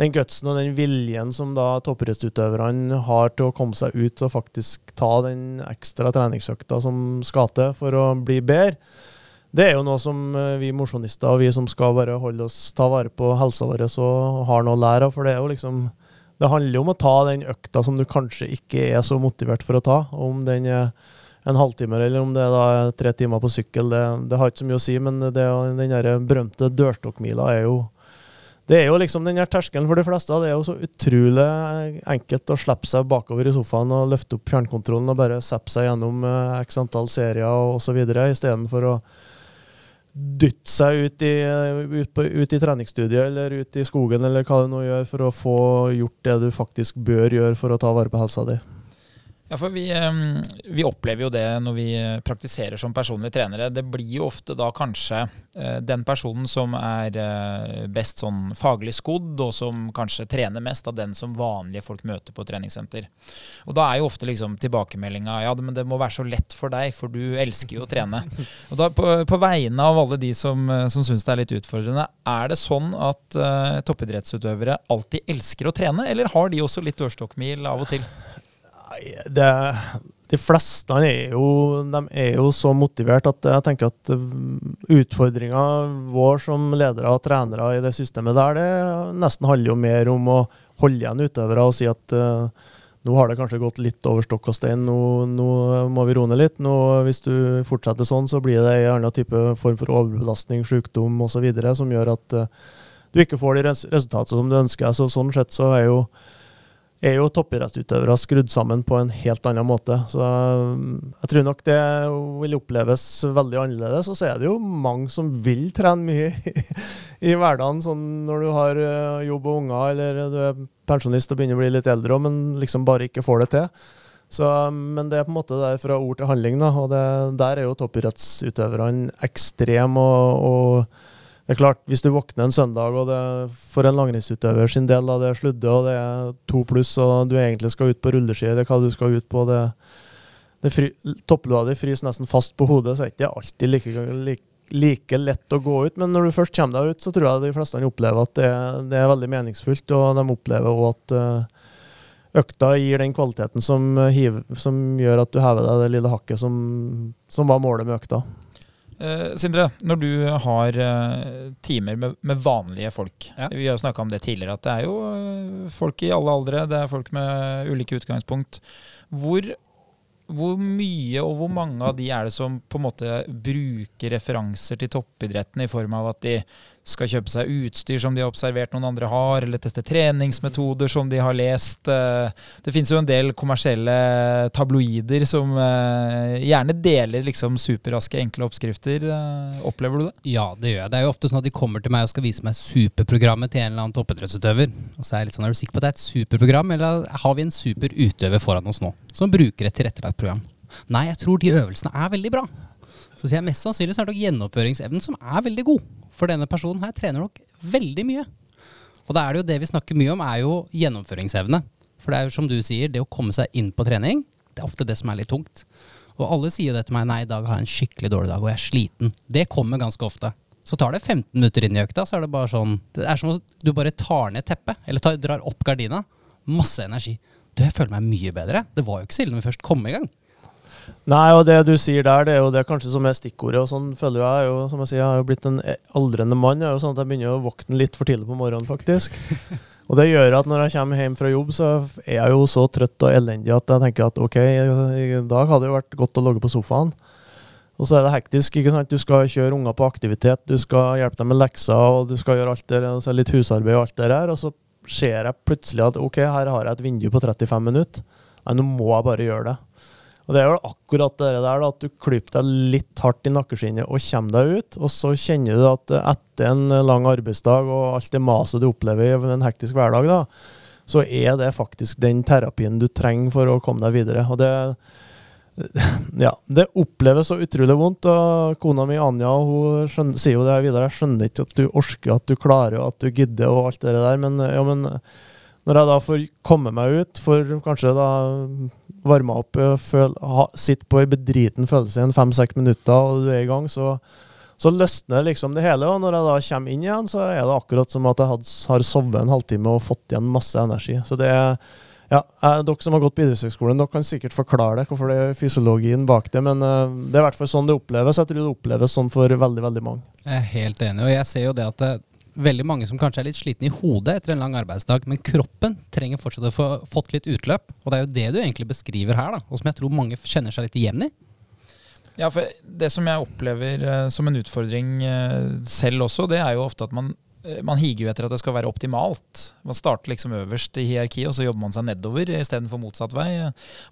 C: den gutsen og den viljen som da toppidrettsutøverne har til å komme seg ut og faktisk ta den ekstra treningsøkta som skal til for å bli bedre, det er jo noe som eh, vi mosjonister og vi som skal bare holde oss, ta vare på helsa vår, så har noe å lære av. For det er jo liksom Det handler jo om å ta den økta som du kanskje ikke er så motivert for å ta. Om den er en halvtime eller om det er da tre timer på sykkel, det, det har ikke så mye å si. Men det, den der berømte dørstokkmila er jo det er jo liksom den her terskelen for de fleste. Det er jo så utrolig enkelt å slippe seg bakover i sofaen og løfte opp fjernkontrollen og bare zappe seg gjennom uh, x antall serier osv. istedenfor å dytte seg ut i, ut, på, ut i, treningsstudiet eller ut i skogen eller hva du nå gjør for å få gjort det du faktisk bør gjøre for å ta vare på helsa di.
A: Ja, for vi, vi, opplever jo det når vi praktiserer som personlige trenere. Det blir jo ofte da kanskje eh, den personen som er eh, best sånn faglig skodd, og som kanskje trener mest av den som vanlige folk møter på treningssenter. Og da er jo ofte liksom tilbakemeldinga ja, men det må være så lett for deg, for du elsker jo å trene. Og da på, på vegne av alle de som, eh, som syns det er litt utfordrende, er det sånn at uh, toppidrettsutøvere alltid elsker å trene, eller har de også litt dørstokkmil av og til?
C: Det, de fleste er jo, de er jo så motivert at jeg tenker at mm, utfordringa vår som ledere og trenere i det systemet der, det nesten handler jo mer om å holde igjen utøvere og si at uh, nå har det kanskje gått litt over stokk og stein, nå, nå må vi roe ned litt. Nå, hvis du fortsetter sånn, så blir det en annen type form for overbelastning, sykdom osv. som gjør at uh, du ikke får de resultatene som du ønsker. Så sånn sett så er jo er jo toppidrettsutøvere skrudd sammen på en helt annen måte. Så um, jeg tror nok det vil oppleves veldig annerledes. Og så er det jo mange som vil trene mye i hverdagen, sånn når du har uh, jobb og unger, eller du er pensjonist og begynner å bli litt eldre men liksom bare ikke får det til. Så, um, men det er på en måte der fra ord til handling, da, og det, der er jo toppidrettsutøverne ekstreme. og, og det er klart, Hvis du våkner en søndag, og det for en langrennsutøver sin del da, det er sludde, og det er to pluss, og du egentlig skal ut på rulleski, eller hva du skal ut på det, det Topplua di fryser nesten fast på hodet, så er det ikke alltid like, like, like, lett å gå ut. Men når du først kommer deg ut, så tror jeg de fleste opplever at det, det er veldig meningsfullt, og de opplever òg at uh, økta gir den kvaliteten som, som, gjør at du hever deg det lille hakket som, som var målet med økta.
A: Uh, Sindre, når du har uh, timer med, med, vanlige folk ja. Vi har snakka om det tidligere, at det er jo uh, folk i alle aldre. Det er folk med ulike utgangspunkt. Hvor, hvor, mye og hvor mange av de er det som på en måte bruker referanser til toppidretten i form av at de skal kjøpe seg utstyr som de har observert noen andre har, eller teste treningsmetoder som de har lest. Eh, det finnes jo en del kommersielle tabloider som eh, gjerne deler liksom superraske, enkle oppskrifter. Eh, opplever du det?
B: Ja, det gjør jeg. Det er jo ofte sånn at de kommer til meg og skal vise meg superprogrammet til en eller annen toppidrettsutøver. Og så er jeg litt sånn, er du sikker på at det er et superprogram, eller har vi en superutøver foran oss nå, som bruker et tilrettelagt program? Nei, jeg tror de øvelsene er veldig bra. Så sier jeg mest sannsynlig så er det gjennomføringsevnen som er veldig god. For denne personen her trener nok veldig mye. Og da er det jo det vi snakker mye om, er jo gjennomføringsevne. For det er jo som du sier, det å komme seg inn på trening, det er ofte det som er litt tungt. Og alle sier det til meg, nei, i dag har jeg en skikkelig dårlig dag, og jeg er sliten. Det kommer ganske ofte. Så tar det 15 minutter inn i økta, så er det bare sånn Det er som om du bare tar ned teppet, eller tar, drar opp gardina. Masse energi. Du, jeg føler meg mye bedre. Det var jo ikke så ille når vi først kom i gang.
C: Nei, og det du sier der, det er jo det kanskje som er stikkordet. og sånn føler Jeg jo, som jeg sier, jeg har jo blitt en aldrende mann. Det er jo sånn at jeg begynner å våkne litt for tidlig på morgenen, faktisk. Og det gjør at når jeg kommer hjem fra jobb, så er jeg jo så trøtt og elendig at jeg tenker at ok, i dag hadde det vært godt å logge på sofaen. Og så er det hektisk. ikke sant? Du skal kjøre unger på aktivitet, du skal hjelpe dem med lekser, og du skal gjøre alt det og så er litt husarbeid og alt det der. Og så ser jeg plutselig at ok, her har jeg et vindu på 35 minutter. Nei, nå må jeg bare gjøre det. Og Det er vel akkurat det der da, at du klyper deg litt hardt i nakkeskinnet og kommer deg ut. Og så kjenner du at etter en lang arbeidsdag og alt det maset du opplever i en hektisk hverdag, da, så er det faktisk den terapien du trenger for å komme deg videre. Og det, ja, det oppleves så utrolig vondt. og Kona mi Anja hun skjønner, sier jo det videre. Jeg skjønner ikke at du orker, at du klarer, at du gidder og alt det der. Men, ja, men når jeg da får komme meg ut, for kanskje da varma opp, føl, ha, sitte på ei bedriten følelse i fem-seks minutter, og du er i gang, så, så løsner liksom det hele, og når jeg da kommer inn igjen, så er det akkurat som at jeg had, har sovet en halvtime og fått igjen masse energi. Så det er ja, Dere som har gått på idrettshøgskolen, dere kan sikkert forklare det, hvorfor det er fysiologien bak det, men uh, det er i hvert fall sånn det oppleves. Jeg tror det oppleves sånn for veldig, veldig mange.
B: Jeg er helt enig, og jeg ser jo det at det, veldig mange som kanskje er litt slitne i hodet etter en lang arbeidsdag, men kroppen trenger fortsatt å få fått litt utløp. Og det er jo det du egentlig beskriver her, da, og som jeg tror mange kjenner seg litt igjen i.
A: Ja, for Det som jeg opplever uh, som en utfordring uh, selv også, det er jo ofte at man, man higer jo etter at det skal være optimalt. Man starter liksom øverst i hierarkiet, og så jobber man seg nedover istedenfor motsatt vei.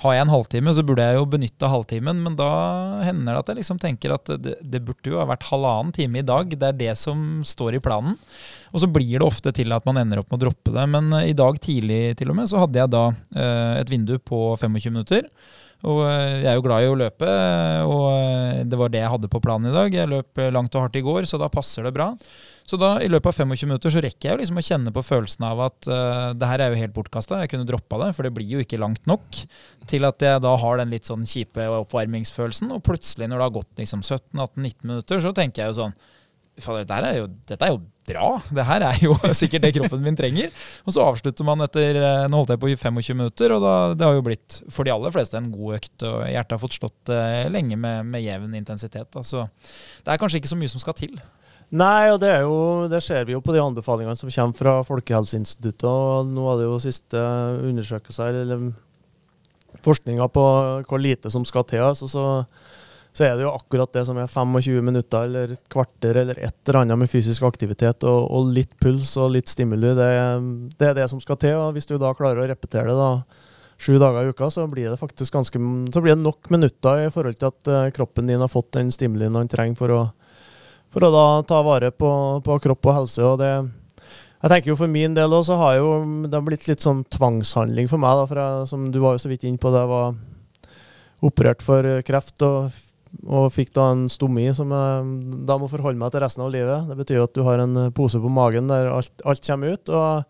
A: Har jeg en halvtime, så burde jeg jo benytte halvtimen, men da hender det at jeg liksom tenker at det, det burde jo ha vært halvannen time i dag. Det er det som står i planen. Og så blir det ofte til at man ender opp med å droppe det. Men i dag tidlig til og med så hadde jeg da et vindu på 25 minutter. Og eh, jeg er jo glad i å løpe, og eh, det var det jeg hadde på planen i dag. Jeg løp eh, langt og hardt i går, så da passer det bra. Så da i løpet av 25 minutter så rekker jeg jo liksom å kjenne på følelsen av at uh, det her er jo helt bortkasta. Jeg kunne droppa det, for det blir jo ikke langt nok til at jeg da har den litt sånn kjipe oppvarmingsfølelsen. Og plutselig, når det har gått liksom 17-18-19 minutter, så tenker jeg jo sånn dette er, jo, dette er jo bra. Det her er jo sikkert det kroppen min trenger. Og så avslutter man etter eh, Nå holdt jeg på i 25 minutter, og da, det har jo blitt for de aller fleste en god økt. Og hjertet har fått slått uh, lenge med, med jevn intensitet. Da. Så det er kanskje ikke så mye som skal til.
C: Nei, og det, er jo, det, ser vi jo på de anbefalingene som kommer fra Folkehelseinstituttet. og Nå er det jo siste undersøkelser, eller forskninga på hvor lite som skal til. Altså, så så er det jo akkurat det som er 25 minutter eller et kvarter eller et eller annet med fysisk aktivitet og, og litt puls og litt stimuli. Det, det, er det som skal til. og Hvis du da klarer å repetere det da sju dager i uka, så blir det faktisk ganske, så blir det nok minutter i forhold til at uh, kroppen din har fått den stimulien han trenger for å, for å da ta vare på, på kropp og helse. og det jeg tenker jo For min del også, så har jo det har blitt litt sånn tvangshandling for meg. da, for jeg, som Du var jo så vidt inn på det, var operert for kreft og og fikk da en stomi som jeg da må forholde meg til resten av livet. Det betyr at du har en pose på magen der alt, alt kommer ut. og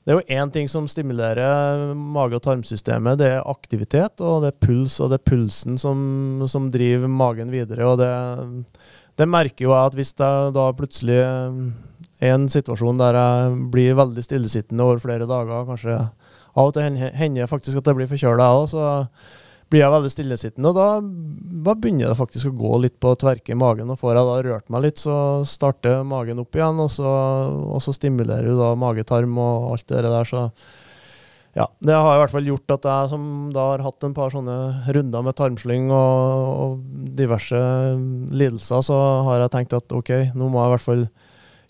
C: det er jo én ting som stimulerer mage- og tarmsystemet. Det er aktivitet, og det er puls, og det er pulsen som, som driver magen videre. og det, det, merker jo jeg at hvis jeg da plutselig er en situasjon der jeg blir veldig stillesittende over flere dager, kanskje av og til hender faktisk at jeg blir forkjøla, jeg òg, blir jeg veldig stillesittende. Og da, begynner det faktisk å gå litt på tverke i magen. Og får jeg da rørt meg litt, så starter magen opp igjen, og så, og så stimulerer du da magetarm og alt det der. så ja, det har i hvert fall gjort at jeg som da har hatt en par sånne runder med tarmslyng og, og, diverse lidelser, så har jeg tenkt at ok, nå må jeg i hvert fall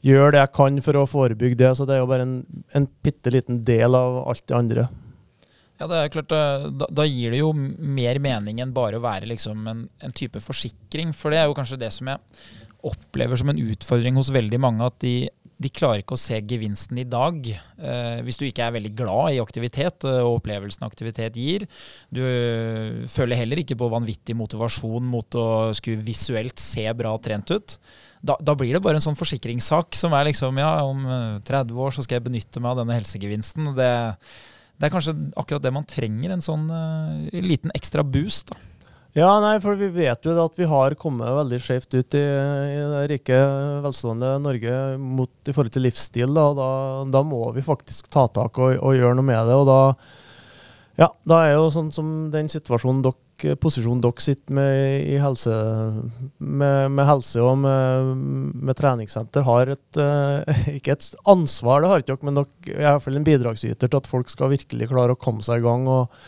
C: gjøre det jeg kan for å forebygge det. Så det er jo bare en, en bitte liten del av alt det andre.
A: Ja, det er klart, eh, da, da, gir det jo mer mening enn bare å være liksom en, en, type forsikring. For det er jo kanskje det som jeg opplever som en utfordring hos veldig mange. At de, de klarer ikke å se gevinsten i dag. Eh, hvis du ikke er veldig glad i aktivitet eh, og opplevelsen aktivitet gir. Du øh, føler heller ikke på vanvittig motivasjon mot å skulle visuelt se bra trent ut. Da, da, blir det bare en sånn forsikringssak som er liksom ja, om 30 år så skal jeg benytte meg av denne helsegevinsten. Det, det er kanskje akkurat det man trenger, en sånn uh, liten ekstra boost. da.
C: Ja, nei, for vi vet jo at vi har kommet veldig skjevt ut i, i, det rike, velstående Norge mot, i forhold til livsstil. Da, da, da må vi faktisk ta tak og, og, gjøre noe med det. og da, ja, da er jo sånn som den situasjonen dere Eh, posisjon dere sitter med i helse, med, med helse og med, med, treningssenter, har et, uh, ikke et ansvar, det har ikke dere, men dere er i hvert fall en bidragsyter til at folk skal virkelig klare å komme seg i gang og,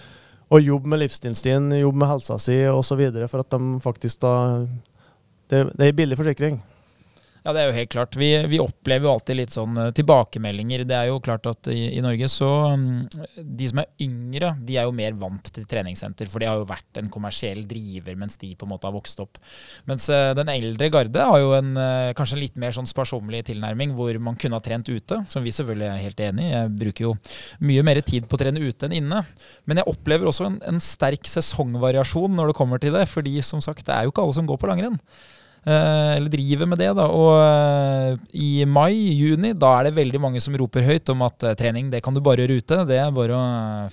C: og jobbe med livsstilen sin, jobbe med helsa si osv. For at de faktisk da Det, det er billig forsikring.
A: Ja, det er jo helt klart. Vi, vi, opplever jo alltid litt sånn eh, tilbakemeldinger. Det er jo klart at i, i, Norge så mm, De som er yngre, de er jo mer vant til treningssenter, for de har jo vært en kommersiell driver mens de på en måte har vokst opp. Mens uh, den eldre garde har jo en uh, kanskje en litt mer sånn sparsommelig tilnærming, hvor man kunne ha trent ute, som vi selvfølgelig er helt enig i. Jeg bruker jo mye mer tid på å trene ute enn inne. Men jeg opplever også en, en sterk sesongvariasjon når det kommer til det, fordi som sagt, det er jo ikke alle som går på langrenn. Eh, eller driver med det. da, Og eh, i mai-juni da er det veldig mange som roper høyt om at eh, trening det kan du bare gjøre ute. Det er bare å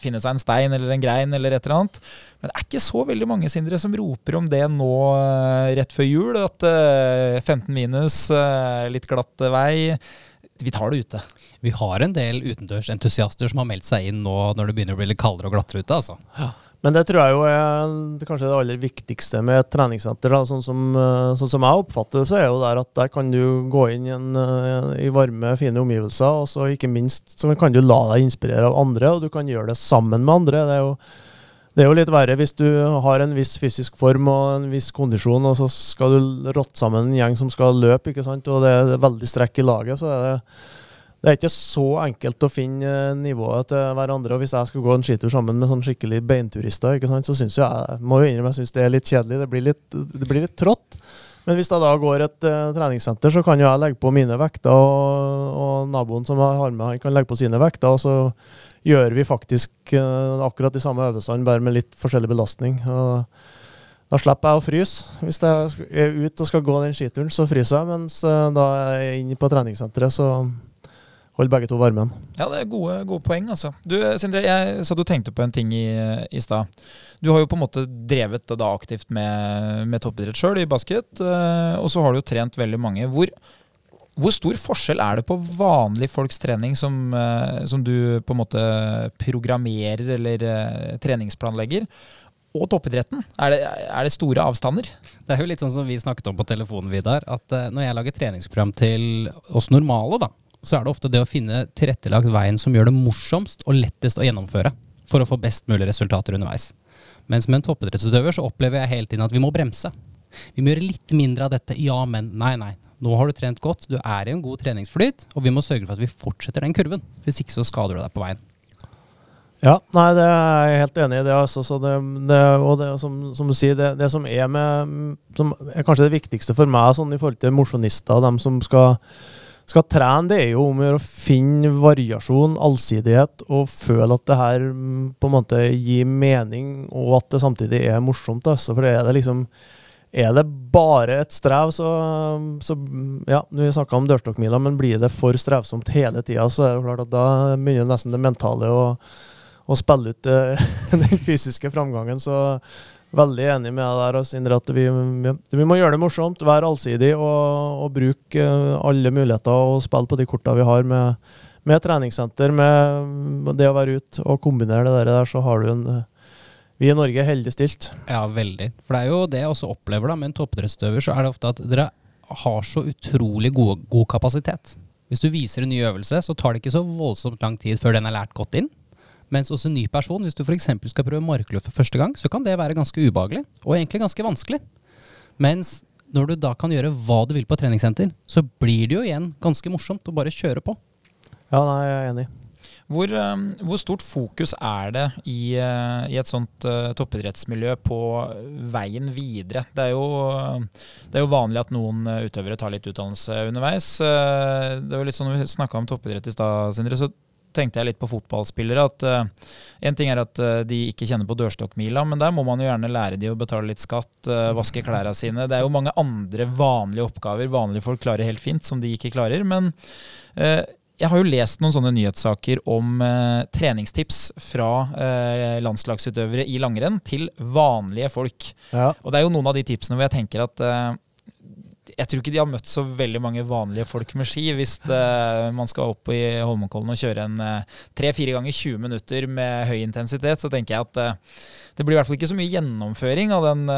A: finne seg en stein eller en grein eller et eller annet. Men det er ikke så veldig mange Sindre, som roper om det nå rett før jul. At 15 minus, litt glatt vei. Vi tar det ute.
B: Vi har en del utendørsentusiaster som har meldt seg inn nå når det begynner å bli litt kaldere og glattere ute. altså.
C: Ja. Men det tror jeg jo er kanskje det aller viktigste med et treningssenter. Sånn, som, eh, sånn som jeg oppfatter det, så er jo der at der kan du gå inn i, en, eh, i varme, fine omgivelser. Og så ikke minst så kan du la deg inspirere av andre, og du kan gjøre det sammen med andre. Det er jo, det er jo litt verre hvis du har en viss fysisk form og en viss kondisjon, og så skal du rotte sammen en gjeng som skal løpe, ikke sant? og det er veldig strekk i laget. så er det det er ikke så enkelt å finne nivået til hverandre. og Hvis jeg skulle gå en skitur sammen med sånn skikkelig beinturister, ikke sant, så syns jeg må jo innrømme jeg synes det er litt kjedelig. Det blir litt, det blir litt trått. Men hvis jeg da går et uh, treningssenter, så kan jo jeg legge på mine vekter, og, og, naboen som jeg har med, han kan legge på sine vekter. Og så gjør vi faktisk uh, akkurat de samme øvelsene, bare med litt forskjellig belastning. og da slipper jeg å fryse. Hvis jeg er ute og skal gå den skituren, så fryser jeg. Mens da jeg er inne på treningssenteret, så holde begge to varmen.
A: Ja, det er gode, gode poeng, altså. Du, Sindre, jeg sa du tenkte på en ting i, i stad. Du har jo på en måte drevet da aktivt med, med toppidrett sjøl i basket, eh, og så har du jo trent veldig mange. Hvor, hvor stor forskjell er det på vanlig folks trening som, eh, som du på en måte programmerer eller eh, treningsplanlegger, og toppidretten? Er det, er det, store avstander?
B: Det er jo litt sånn som vi snakket om på telefonen, Vidar. At når jeg lager treningsprogram til oss normale, da, så er det ofte det å finne tilrettelagt veien som gjør det morsomst og lettest å gjennomføre for å få best mulig resultater underveis. Mens med en toppidrettsutøver så opplever jeg hele tiden at vi må bremse. Vi må gjøre litt mindre av dette. Ja, men. Nei, nei. Nå har du trent godt, du er i en god treningsflyt, og vi må sørge for at vi fortsetter den kurven. Hvis ikke så skader du deg på veien.
C: Ja, nei, det er jeg helt enig i. det, altså, det, det Og det som, som, du sier, det, det som er med Som er kanskje det viktigste for meg sånn i forhold til mosjonister, dem som skal skal trene, det er jo om å finne variasjon, allsidighet, og føle at det her mm, på en måte gir mening, og at det samtidig er morsomt. Altså. For er det liksom er det bare et strev, så, så Ja, vi snakka om dørstokkmila, men blir det for strevsomt hele tida, så er det klart at da begynner nesten det mentale å, å spille ut eh, den fysiske framgangen. Så Veldig enig med deg der, Sindre, at vi, vi, må gjøre det morsomt, være allsidig og, og bruke eh, alle muligheter og spille på de korta vi har med, med treningssenter, med det å være ute og kombinere det der, så har du en Vi i Norge er heldig stilt.
B: Ja, veldig. For det er jo det jeg også opplever da, med en toppidrettsutøver, så er det ofte at dere har så utrolig god, god kapasitet. Hvis du viser en ny øvelse, så tar det ikke så voldsomt lang tid før den er lært godt inn. Mens hos en ny person, hvis du f.eks. skal prøve markløft for første gang, så kan det være ganske ubehagelig, og egentlig ganske vanskelig. Mens når du da kan gjøre hva du vil på treningssenter, så blir det jo igjen ganske morsomt å bare kjøre på.
C: Ja, nei, jeg er enig.
A: Hvor, um, hvor, stort fokus er det i, uh, i et sånt uh, toppidrettsmiljø på veien videre? Det er, jo, det er, jo, vanlig at noen uh, utøvere tar litt utdannelse underveis. det var litt sånn Vi snakka om toppidrett i stad, Sindre. så tenkte jeg litt på fotballspillere. at uh, En ting er at uh, de ikke kjenner på dørstokkmila, men der må man jo gjerne lære de å betale litt skatt, uh, vaske klærne sine. Det er jo mange andre vanlige oppgaver vanlige folk klarer helt fint, som de ikke klarer. Men jeg har jo lest noen sånne nyhetssaker om treningstips fra landslagsutøvere i langrenn til vanlige folk. Ja. Og det er jo noen av de tipsene hvor jeg tenker at jeg tror ikke de har møtt så veldig mange vanlige folk med ski. Hvis det, man skal opp i Holmenkollen og kjøre en tre-fire uh, ganger 20 minutter med høy intensitet, så tenker jeg at uh, det blir i hvert fall ikke så mye gjennomføring av den,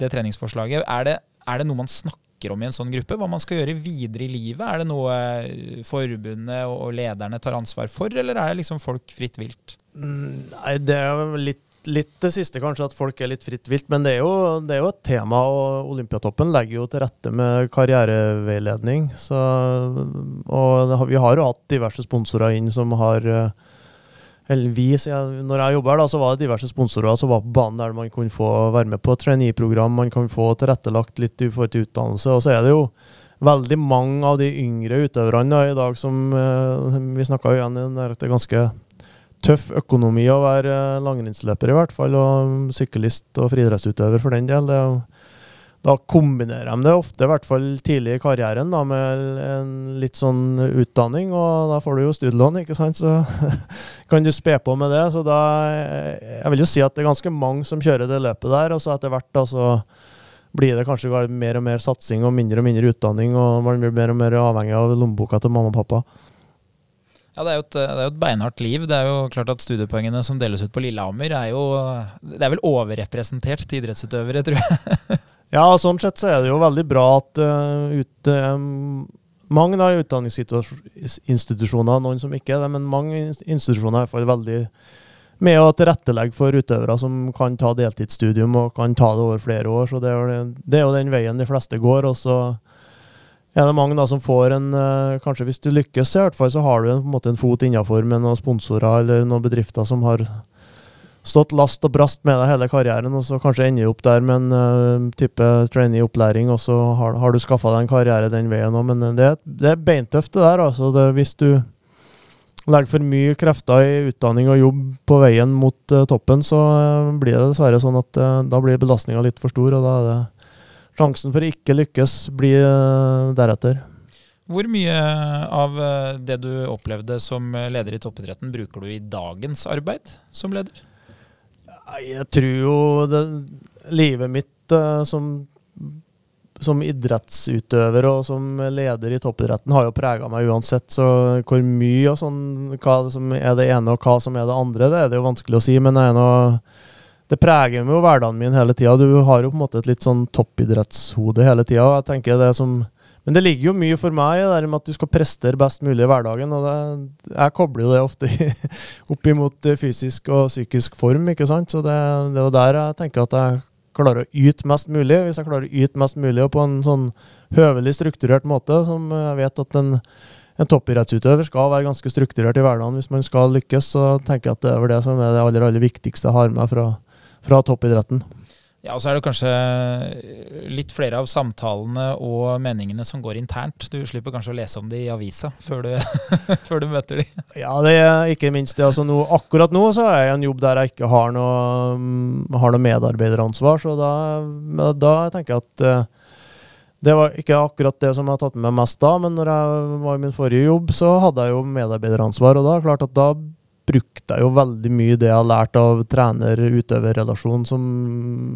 A: det treningsforslaget. Er det, er det, noe man snakker om i en sånn gruppe? Hva man skal gjøre videre i livet? Er det noe forbundet og lederne tar ansvar for, eller er det liksom folk fritt vilt?
C: Mm, nei, det er litt litt det siste, kanskje, at folk er litt fritt vilt. Men det er, jo, det er jo, et tema, og Olympiatoppen legger jo til rette med karriereveiledning. Så, og vi har jo hatt diverse sponsorer inn som har eller vi, når jeg jobber her, da, så var det diverse sponsorer som var på banen der man kunne få være med på trainee-program, man kan få tilrettelagt litt i forhold til utdannelse. Og så er det jo veldig mange av de yngre utøverne i dag som Vi snakka jo igjen i er ganske tøff økonomi å være langrennsløper, i hvert fall. Og syklist og friidrettsutøver for den del. Da kombinerer de det ofte, i hvert fall tidlig i karrieren, da, med en litt sånn utdanning. Og da får du jo studielån, ikke sant, så kan du spe på med det. Så da Jeg vil jo si at det er ganske mange som kjører det løpet der, og så etter hvert da så blir det kanskje mer og mer satsing og mindre og mindre utdanning, og man blir mer og mer avhengig av lommeboka til mamma og pappa.
A: Ja, det er, et, det er, jo et, beinhardt liv. Det er jo klart at Studiepoengene som deles ut på Lillehammer, er jo Det er vel overrepresentert til idrettsutøvere, tror jeg.
C: Ja, sånn sett så er det jo veldig bra at uh, ut, um, mange da, utdanningsinstitusjoner, noen som ikke er det, men mange institusjoner er veldig med å tilrettelegge for utøvere som kan ta deltidsstudium og kan ta det over flere år. Så det er jo, det er jo den veien de fleste går. Og så er det mange da som får en uh, Kanskje hvis du lykkes, i hvert fall, så har du en, på en, måte en fot innafor med noen sponsorer eller noen bedrifter som har stått last og brast med deg hele karrieren, og så kanskje ender du opp der med en uh, type trainee-opplæring, og så har, har du skaffa deg en karriere den veien òg. Men det, det, er beintøft, det der. altså. Det, hvis du legger for mye krefter i utdanning og jobb på veien mot uh, toppen, så uh, blir det dessverre sånn at da blir belastninga litt for stor, og da er det sjansen for å ikke lykkes blir deretter.
A: Hvor mye av det du opplevde som leder i toppidretten, bruker du i dagens arbeid som leder?
C: Jeg tror jo det, livet mitt som, som, idrettsutøver og som leder i toppidretten har jo prega meg uansett. Så hvor mye og sånn, hva som er det ene og hva som er det andre, det er det jo vanskelig å si. Men jeg er noe, det preger jo hverdagen min hele tida. Du har jo på en måte et litt sånn toppidrettshode hele tida. Men det ligger jo mye for meg i det med at du skal prestere best mulig i hverdagen. og det, Jeg kobler jo det ofte opp imot fysisk og psykisk form. ikke sant? Så det, det er jo der jeg tenker at jeg klarer å yte mest mulig. Hvis jeg klarer å yte mest mulig og på en sånn høvelig strukturert måte, som jeg vet at en, en toppidrettsutøver skal være ganske strukturert i hverdagen hvis man skal lykkes, så tenker jeg at det er det som er det aller, aller viktigste jeg har med fra, fra toppidretten.
A: Ja, og så er det kanskje litt flere av samtalene og meningene som går internt. Du slipper kanskje å lese om det i avisa før du, før du møter de.
C: Ja, det er ikke minst det. Altså, no, akkurat nå så er jeg i en jobb der jeg ikke har noe, mm, har noe medarbeideransvar, så da, da tenker jeg at uh, det var ikke akkurat det som jeg har tatt med meg mest da, men når jeg var i min forrige jobb, så hadde jeg jo medarbeideransvar, og da klart at da brukte jeg jo veldig mye det jeg har lært av trener-utøver-relasjon, som,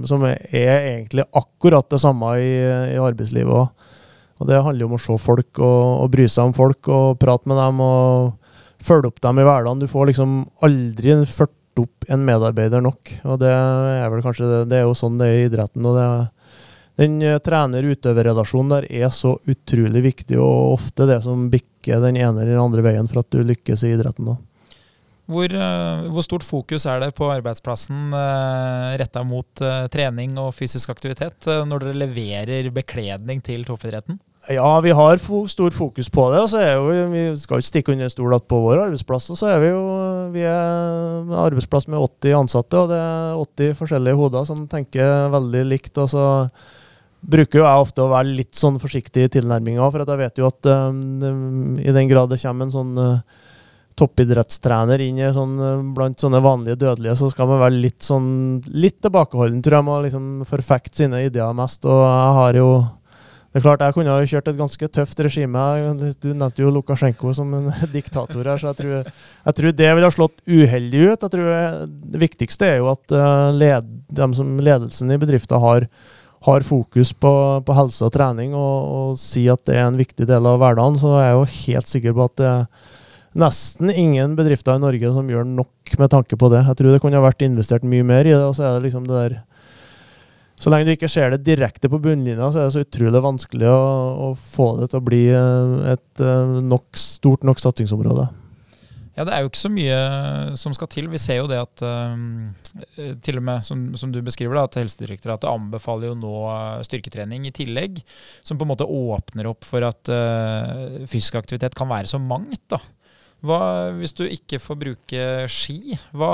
C: som, er egentlig akkurat det samme i, i arbeidslivet òg. Og det handler jo om å se folk og, og, bry seg om folk og prate med dem og følge opp dem i hverdagen. Du får liksom aldri ført opp en medarbeider nok. Og det er vel kanskje det, det er jo sånn det er i idretten. og det den trener-utøver-relasjonen der er så utrolig viktig, og ofte det som bikker den ene eller den andre veien for at du lykkes i idretten. Da.
A: Hvor, eh, hvor, stort fokus er det på arbeidsplassen eh, retta mot uh, trening og fysisk aktivitet når dere leverer bekledning til toppidretten?
C: Ja, vi har stor fokus på det. Altså, så jo, Vi skal ikke stikke under en stol at på vår arbeidsplass så er vi jo vi er en arbeidsplass med 80 ansatte, og det er 80 forskjellige hoder som tenker veldig likt. og så bruker jo jeg ofte å være litt sånn forsiktig i tilnærminga, for jeg vet jo at um, i den grad det kommer en sånn uh, toppidrettstrener inn i sånn, eh, blant sånne vanlige dødelige, så skal man være litt sånn litt tilbakeholden, tror jeg, man å liksom forfekte sine ideer mest. Og jeg har jo det er klart, Jeg kunne ha kjørt et ganske tøft regime. Du nevnte jo Lukasjenko som en diktator her, så jeg tror, jeg tror det ville ha slått uheldig ut. Jeg tror Det viktigste er jo at eh, led, de som ledelsen i bedriften har, har fokus på, på, helse og trening, og, og si at det er en viktig del av hverdagen. Så jeg er jo helt sikker på at det, nesten ingen bedrifter i Norge som gjør nok med tanke på det. Jeg tror det kunne vært investert mye mer i det. og Så er det liksom det der så lenge du ikke ser det direkte på bunnlinja, så er det så utrolig vanskelig å, å få det til å bli eh, et eh, nok, stort nok satsingsområde.
A: Ja, det er jo ikke så mye som skal til. Vi ser jo det at til og med, som, som du beskriver, da, at Helsedirektoratet anbefaler jo nå styrketrening i tillegg. Som på en måte åpner opp for at fysisk aktivitet kan være så mangt. da. Hva, hvis du ikke får bruke ski, hva,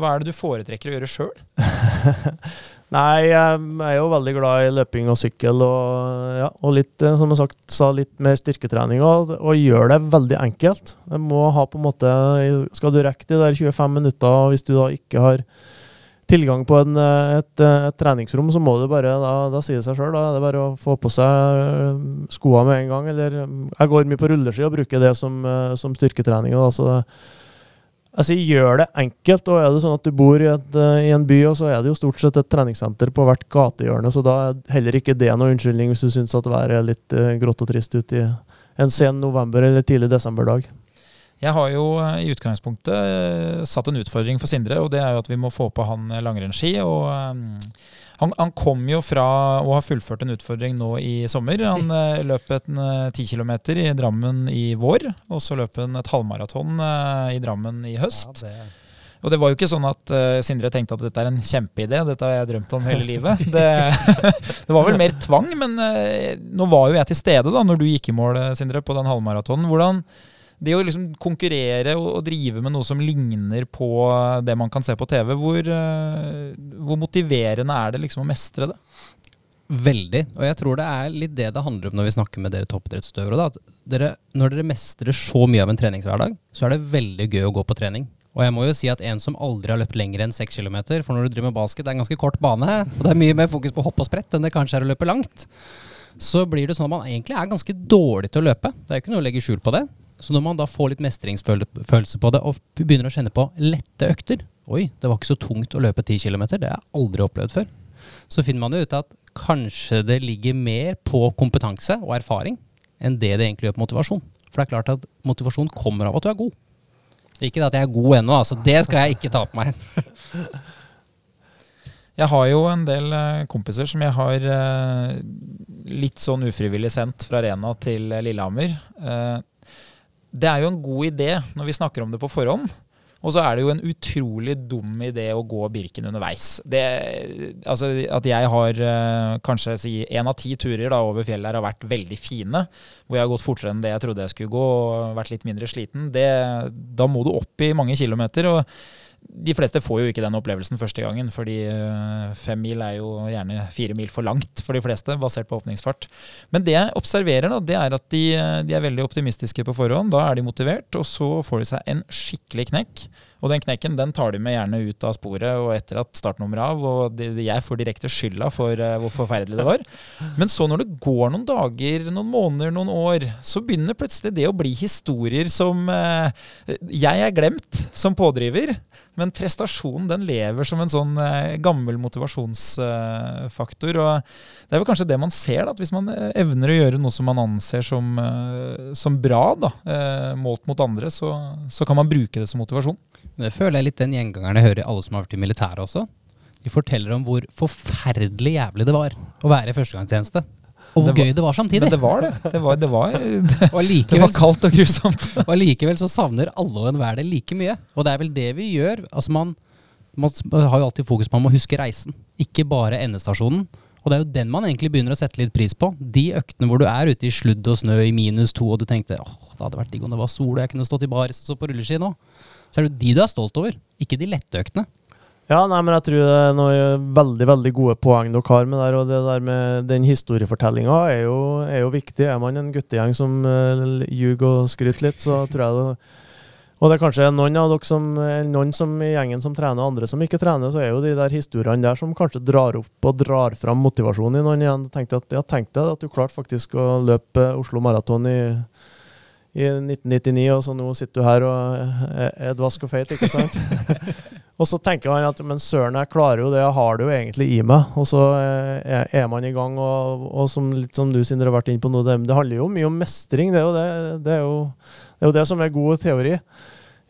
A: hva er det du foretrekker å gjøre sjøl?
C: Nei, jeg er jo veldig glad i løping og sykkel og, ja, og litt, eh, som jeg sagt, sa, litt mer styrketrening. Og, og gjør det veldig enkelt. Jeg må ha på en måte Skal du rekke de der 25 minutter, hvis du da ikke har tilgang på en, eh, et, eh, et, treningsrom, så må du bare Da, da sier det seg sjøl. Da er det bare å få på seg skoa skoene med en gang. Eller jeg går mye på rulleski og bruker det som, som styrketrening. Da, så jeg sier gjør det enkelt. og Er det sånn at du bor i, et, i, en by, og så er det jo stort sett et treningssenter på hvert gatehjørne, så da er heller ikke det noe unnskyldning hvis du syns at været er litt grått og trist ute i en sen november- eller tidlig desemberdag.
A: Jeg har jo eh, i utgangspunktet eh, satt en utfordring for Sindre, og det er jo at vi må få på han eh, langrennsski. og han, han, kom jo fra å ha fullført en utfordring nå i sommer. Han løp en ti kilometer i Drammen i vår, og så løp han et halvmaraton i Drammen i høst. Ja, det... Og det var jo ikke sånn at uh, Sindre tenkte at dette er en kjempeidé, dette har jeg drømt om hele livet. Det, det var vel mer tvang, men uh, nå var jo jeg til stede da når du gikk i mål, Sindre, på den halvmaratonen. Hvordan, det å liksom konkurrere og, drive med noe som ligner på det man kan se på TV, hvor, uh, hvor motiverende er det liksom å mestre det?
B: Veldig. Og jeg tror det er litt det det handler om når vi snakker med dere toppidrettsutøvere. Når dere mestrer så mye av en treningshverdag, så er det veldig gøy å gå på trening. Og jeg må jo si at en som aldri har løpt lenger enn 6 km, for når du driver med basket, det er en ganske kort bane, og det er mye mer fokus på hopp og sprett enn det kanskje er å løpe langt, så blir det sånn at man egentlig er ganske dårlig til å løpe. Det er ikke noe å legge skjul på det. Så når man da får litt mestringsfølelse på det, og begynner å kjenne på lette økter Oi, det var ikke så tungt å løpe 10 km, det har jeg aldri opplevd før. Så finner man jo ut at kanskje det ligger mer på kompetanse og erfaring enn det det egentlig gjør på motivasjon. For det er klart at motivasjon kommer av at du er god. Ikke at jeg er god ennå, altså. Det skal jeg ikke ta på meg.
A: Jeg har jo en del eh, kompiser som jeg har eh, litt sånn ufrivillig sendt fra Rena til Lillehammer. Eh, det er jo en god idé når vi snakker om det på forhånd. Og så er det jo en utrolig dum idé å gå Birken underveis. Det, altså At jeg har uh, kanskje si én av ti turer da, over fjellet her har vært veldig fine, hvor jeg har gått fortere enn det jeg trodde jeg skulle gå, og vært litt mindre sliten, det, da må du opp i mange kilometer. og de fleste får jo ikke den opplevelsen første gangen, fordi eh, fem mil er jo gjerne fire mil for langt for de fleste, basert på åpningsfart. Men det jeg observerer, da, det er at de, de, er veldig optimistiske på forhånd. Da er de motivert, og så får de seg en skikkelig knekk. Og den knekken den tar de med gjerne ut av sporet og etter at startnummeret av. Og jeg får direkte skylda for uh, hvor forferdelig det var. Men så når det går noen dager, noen måneder, noen år, så begynner plutselig det å bli historier som uh, jeg er glemt som pådriver. Men prestasjonen den lever som en sånn uh, gammel motivasjonsfaktor. og det er vel kanskje det man ser, da, at hvis man evner å gjøre noe som man anser som, som bra, da, målt mot andre, så, så kan man bruke det som motivasjon.
B: Det føler jeg litt den gjengangeren jeg hører alle som har vært i militæret også. De forteller om hvor forferdelig jævlig det var å være i førstegangstjeneste. Og hvor gøy det var samtidig.
A: Men det var det. Det var, det var, det, det var kaldt og grusomt.
B: og allikevel så savner alle og enhver det like mye. Og det er vel det vi gjør. Altså man, man har jo alltid fokus på man må huske reisen, ikke bare endestasjonen. Og det er jo den man egentlig begynner å sette litt pris på. De øktene hvor du er ute i sludd og snø i minus to, og du tenkte åh, det hadde vært digg om det var sol og jeg kunne stått i baris og så på rulleski nå så er det de du er stolt over, ikke de lettøktene.
C: Ja, nei, men jeg tror det er noen veldig veldig gode poeng dere har med der. Og det der med den historiefortellinga er, er, jo viktig. Er man en guttegjeng som uh, ljuger og skryter litt, så tror jeg det og det er kanskje noen av dere som, noen som i gjengen som trener, og andre som ikke trener, så er jo de der historiene der som kanskje drar opp og drar fram motivasjonen i noen igjen. Tenk deg at, ja, at du klarte faktisk å løpe Oslo Maraton i i 1999, og så nå sitter du her og er dvask og feit, ikke sant? og så tenker man at men søren, jeg klarer jo det, jeg har det jo egentlig i meg. Og så er, er man i gang, og, og som, litt som du Sindre har vært inne på nå, det, det, handler jo mye om mestring. Det er, det, det er, jo, det, er jo, det som er god teori.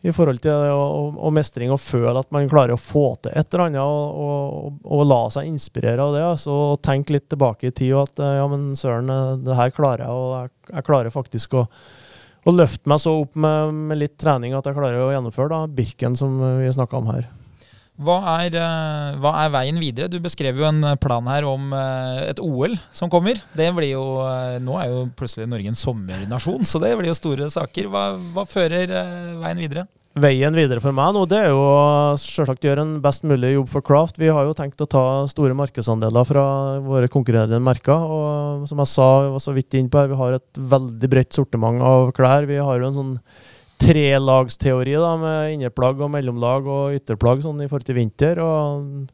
C: I forhold til det, og, og, mestring, og føle at man klarer å få til et eller annet, og, og, la seg inspirere av det. Altså, og tenke litt tilbake i tid, og at ja, men søren, det her klarer jeg, og jeg, jeg klarer faktisk å og løfte meg så opp med, med, litt trening at jeg klarer å gjennomføre da, Birken, som vi snakka om her.
A: Hva er, eh, hva er, veien videre? Du beskrev jo en plan her om eh, et OL som kommer. Det blir jo, eh, nå er jo plutselig Norge en sommernasjon, så det blir jo store saker. Hva, hva fører veien videre?
C: Veien videre for meg nå, det er jo selvsagt gjøre en best mulig jobb for Craft. Vi har jo tenkt å ta store markedsandeler fra våre konkurrerende merker. Og som jeg sa, var så vidt inn på her, vi har et veldig bredt sortiment av klær. Vi har jo en sånn trelagsteori da, med innerplagg og mellomlag og ytterplagg sånn i forhold til vinter. og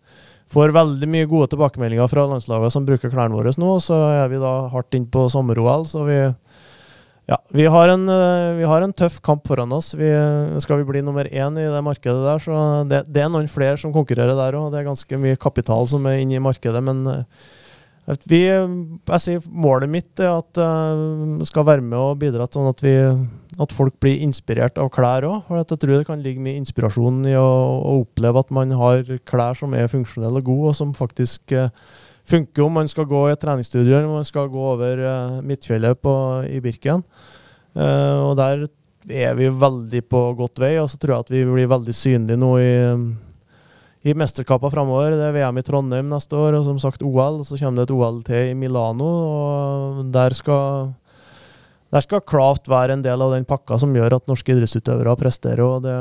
C: Får veldig mye gode tilbakemeldinger fra landslagene som bruker klærne våre nå. Så er vi da hardt inn på sommer-OL, så vi ja, vi har, en, eh, vi har, en, tøff kamp foran oss. Vi, skal vi bli nummer én i det markedet der, så det, det er noen flere som konkurrerer der òg. Det er ganske mye kapital som er inne i markedet. Men eh, vi, jeg sier målet mitt er at vi uh, skal være med og bidra til at, vi, at folk blir inspirert av klær òg. For jeg tror det kan ligge mye inspirasjon i å, å, oppleve at man har klær som er funksjonelle og gode, og som faktisk uh, funker om man skal gå i et treningsstudio eller om man skal gå over uh, Midtfjellet på, i Birken. Uh, og der er vi veldig på godt vei, og så tror jeg at vi blir veldig synlige nå i, i mesterskapene framover. Det er VM i Trondheim neste år, og som sagt OL. Så kommer det et OL til i Milano, og der skal der skal Craft være en del av den pakka som gjør at norske idrettsutøvere presterer. og det,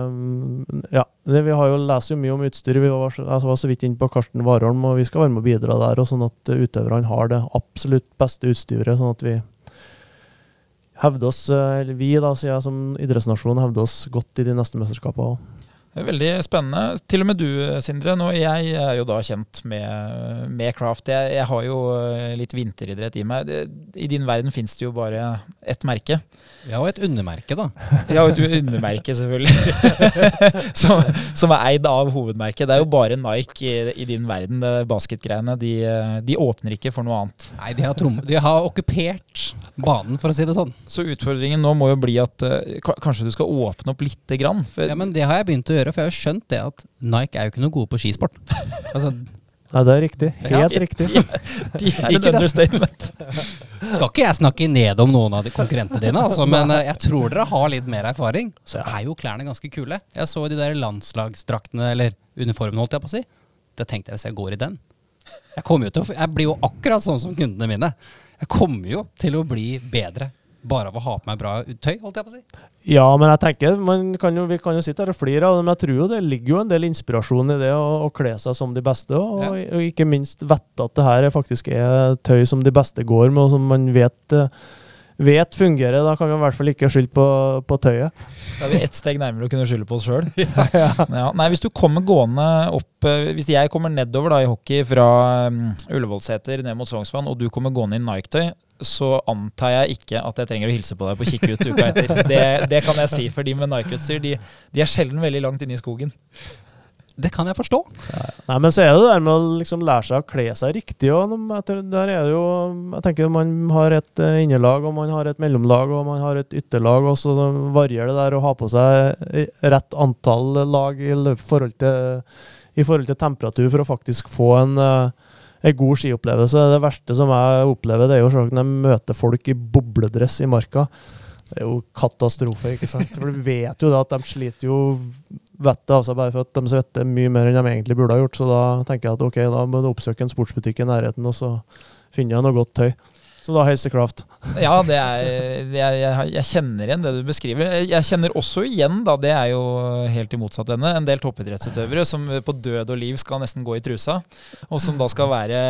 C: ja, det, Vi har jo lest jo mye om utstyr. Vi var, jeg var så vidt inne på Karsten Warholm, og vi skal være med å bidra der. og Sånn at utøverne har det absolutt beste utstyret. sånn at vi hevder oss, eller vi da, sier jeg som idrettsnasjon, hevder oss godt i de neste mesterskapene.
A: Veldig spennende. Til og med du, Sindre. Nå, jeg er jo da kjent med, med craft. Jeg, jeg, har jo eh, litt vinteridrett i meg. I din verden fins det jo bare ett merke.
B: Ja, og et undermerke, da.
A: Ja, og et undermerke, selvfølgelig. som, som, er eid av hovedmerket. Det er jo bare Nike i, i din verden, basketgreiene. De, de, åpner ikke for noe annet.
B: Nei, de har, trom, de har okkupert banen, for å si det sånn.
A: Så utfordringen nå må jo bli at uh, kanskje du skal åpne opp lite grann?
B: ja, men det har jeg begynt å gjøre, for jeg har jo skjønt det at Nike er jo ikke noe gode på skisport. altså,
C: Nei, det er riktig. Helt ja, riktig.
A: De, de er et understatement.
B: Skal ikke jeg snakke ned om noen av de konkurrentene dine, altså, men uh, jeg tror dere har litt mer erfaring. Så er jo klærne ganske kule. Jeg så de der landslagsdraktene, eller uniformene, holdt jeg på å si. Det tenkte jeg hvis jeg går i den. Jeg, jo å, jeg blir jo akkurat sånn som kundene mine. Jeg kommer jo til å bli bedre bare av å ha på meg bra tøy, holdt jeg på å si.
C: Ja, men jeg tenker, kan jo, vi kan jo sitte her og flire av det, men jeg tror jo det ligger jo en del inspirasjon i det å, å kle seg som de beste, og, ja. og ikke minst vite at det her faktisk er tøy som de beste går med, og som man vet, vet fungerer. Da kan vi i hvert fall ikke skylde på, på tøyet.
A: Da er vi ett steg nærmere å kunne skylde på oss sjøl. ja. ja. Nei, hvis du kommer gående opp eh, Hvis jeg kommer nedover da i hockey fra um, Ullevålseter ned mot Sognsvann, og du kommer gående i Nike-tøy, så antar jeg ikke at jeg trenger å hilse på deg på kikkut uka etter. Det, det, kan jeg si, for de med Nike-utstyr de, de, er sjelden veldig langt inne i skogen.
B: Det kan jeg forstå.
C: Ja. Nei, Men så er det det der med å liksom lære seg å kle seg riktig. Og der er det jo, jeg tenker Man har et eh, innerlag, og man har et mellomlag og man har et ytterlag. Og så varierer det der å ha på seg rett antall lag i forhold til, i forhold til temperatur for å faktisk få en uh, en god skiopplevelse. Det verste som jeg opplever, det er jo når jeg møter folk i bobledress i marka. Det er jo katastrofe, ikke sant. For du vet jo da at de sliter jo vettet av seg bare for at de svetter mye mer enn de egentlig burde ha gjort. Så da tenker jeg at ok, da må du oppsøke en sportsbutikk i nærheten, og så finner jeg noe godt tøy. Som da høyeste kraft.
A: Ja, det er, er jeg, jeg, kjenner igjen det du beskriver. Jeg kjenner også igjen, da, det er jo helt i motsatt ende, en del toppidrettsutøvere som på død og liv skal nesten gå i trusa. Og som da skal være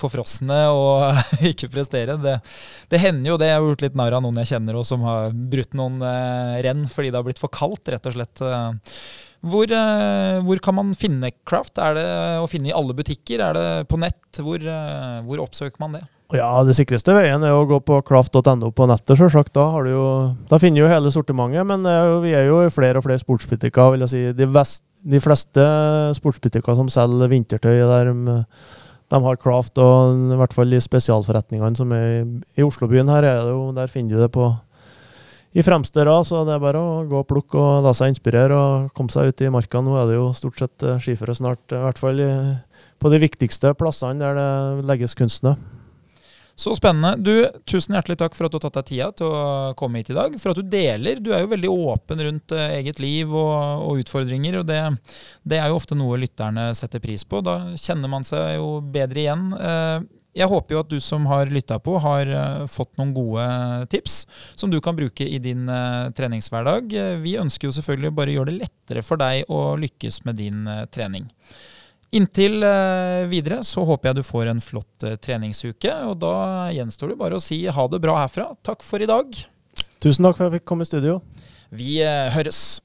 A: forfrosne og ikke prestere. Det, det, hender jo det. Jeg har gjort litt narr av noen jeg kjenner og som har brutt noen eh, renn fordi det har blitt for kaldt, rett og slett. Hvor, eh, hvor, kan man finne Craft? Er det å finne i alle butikker? Er det på nett? Hvor, eh, hvor oppsøker man det?
C: Ja, Det sikreste veien er å gå på craft.no på nettet, selvsagt. Da, jo, da finner du hele sortimentet. Men er vi er jo flere og flere sportsbutikker. vil jeg si. De, vest, de fleste sportsbutikker som selger vintertøy, der de, de har craft. Og i hvert fall de spesialforretningene som er i Oslobyen her, er det jo, der finner du det på i fremste rad. Så det er bare å gå og plukke og la seg inspirere og komme seg ut i marka. Nå er det jo stort sett eh, skiføre snart, i hvert fall på de viktigste plassene der det legges kunstene.
A: Så spennende. Du, Tusen hjertelig takk for at du har tatt deg tida til å komme hit i dag. For at du deler. Du er jo veldig åpen rundt uh, eget liv og, og utfordringer. og det, det, er jo ofte noe lytterne setter pris på. Da kjenner man seg jo bedre igjen. Jeg håper jo at du som har lytta på, har uh, fått noen gode tips som du kan bruke i din treningshverdag. vi ønsker jo selvfølgelig bare å gjøre det lettere for deg å lykkes med din trening. Inntil eh, videre så håper jeg du får en flott eh, treningsuke. Og da gjenstår det bare å si ha det bra herfra. Takk for i dag.
C: Tusen takk for at jeg fikk komme i studio.
A: Vi eh, høres.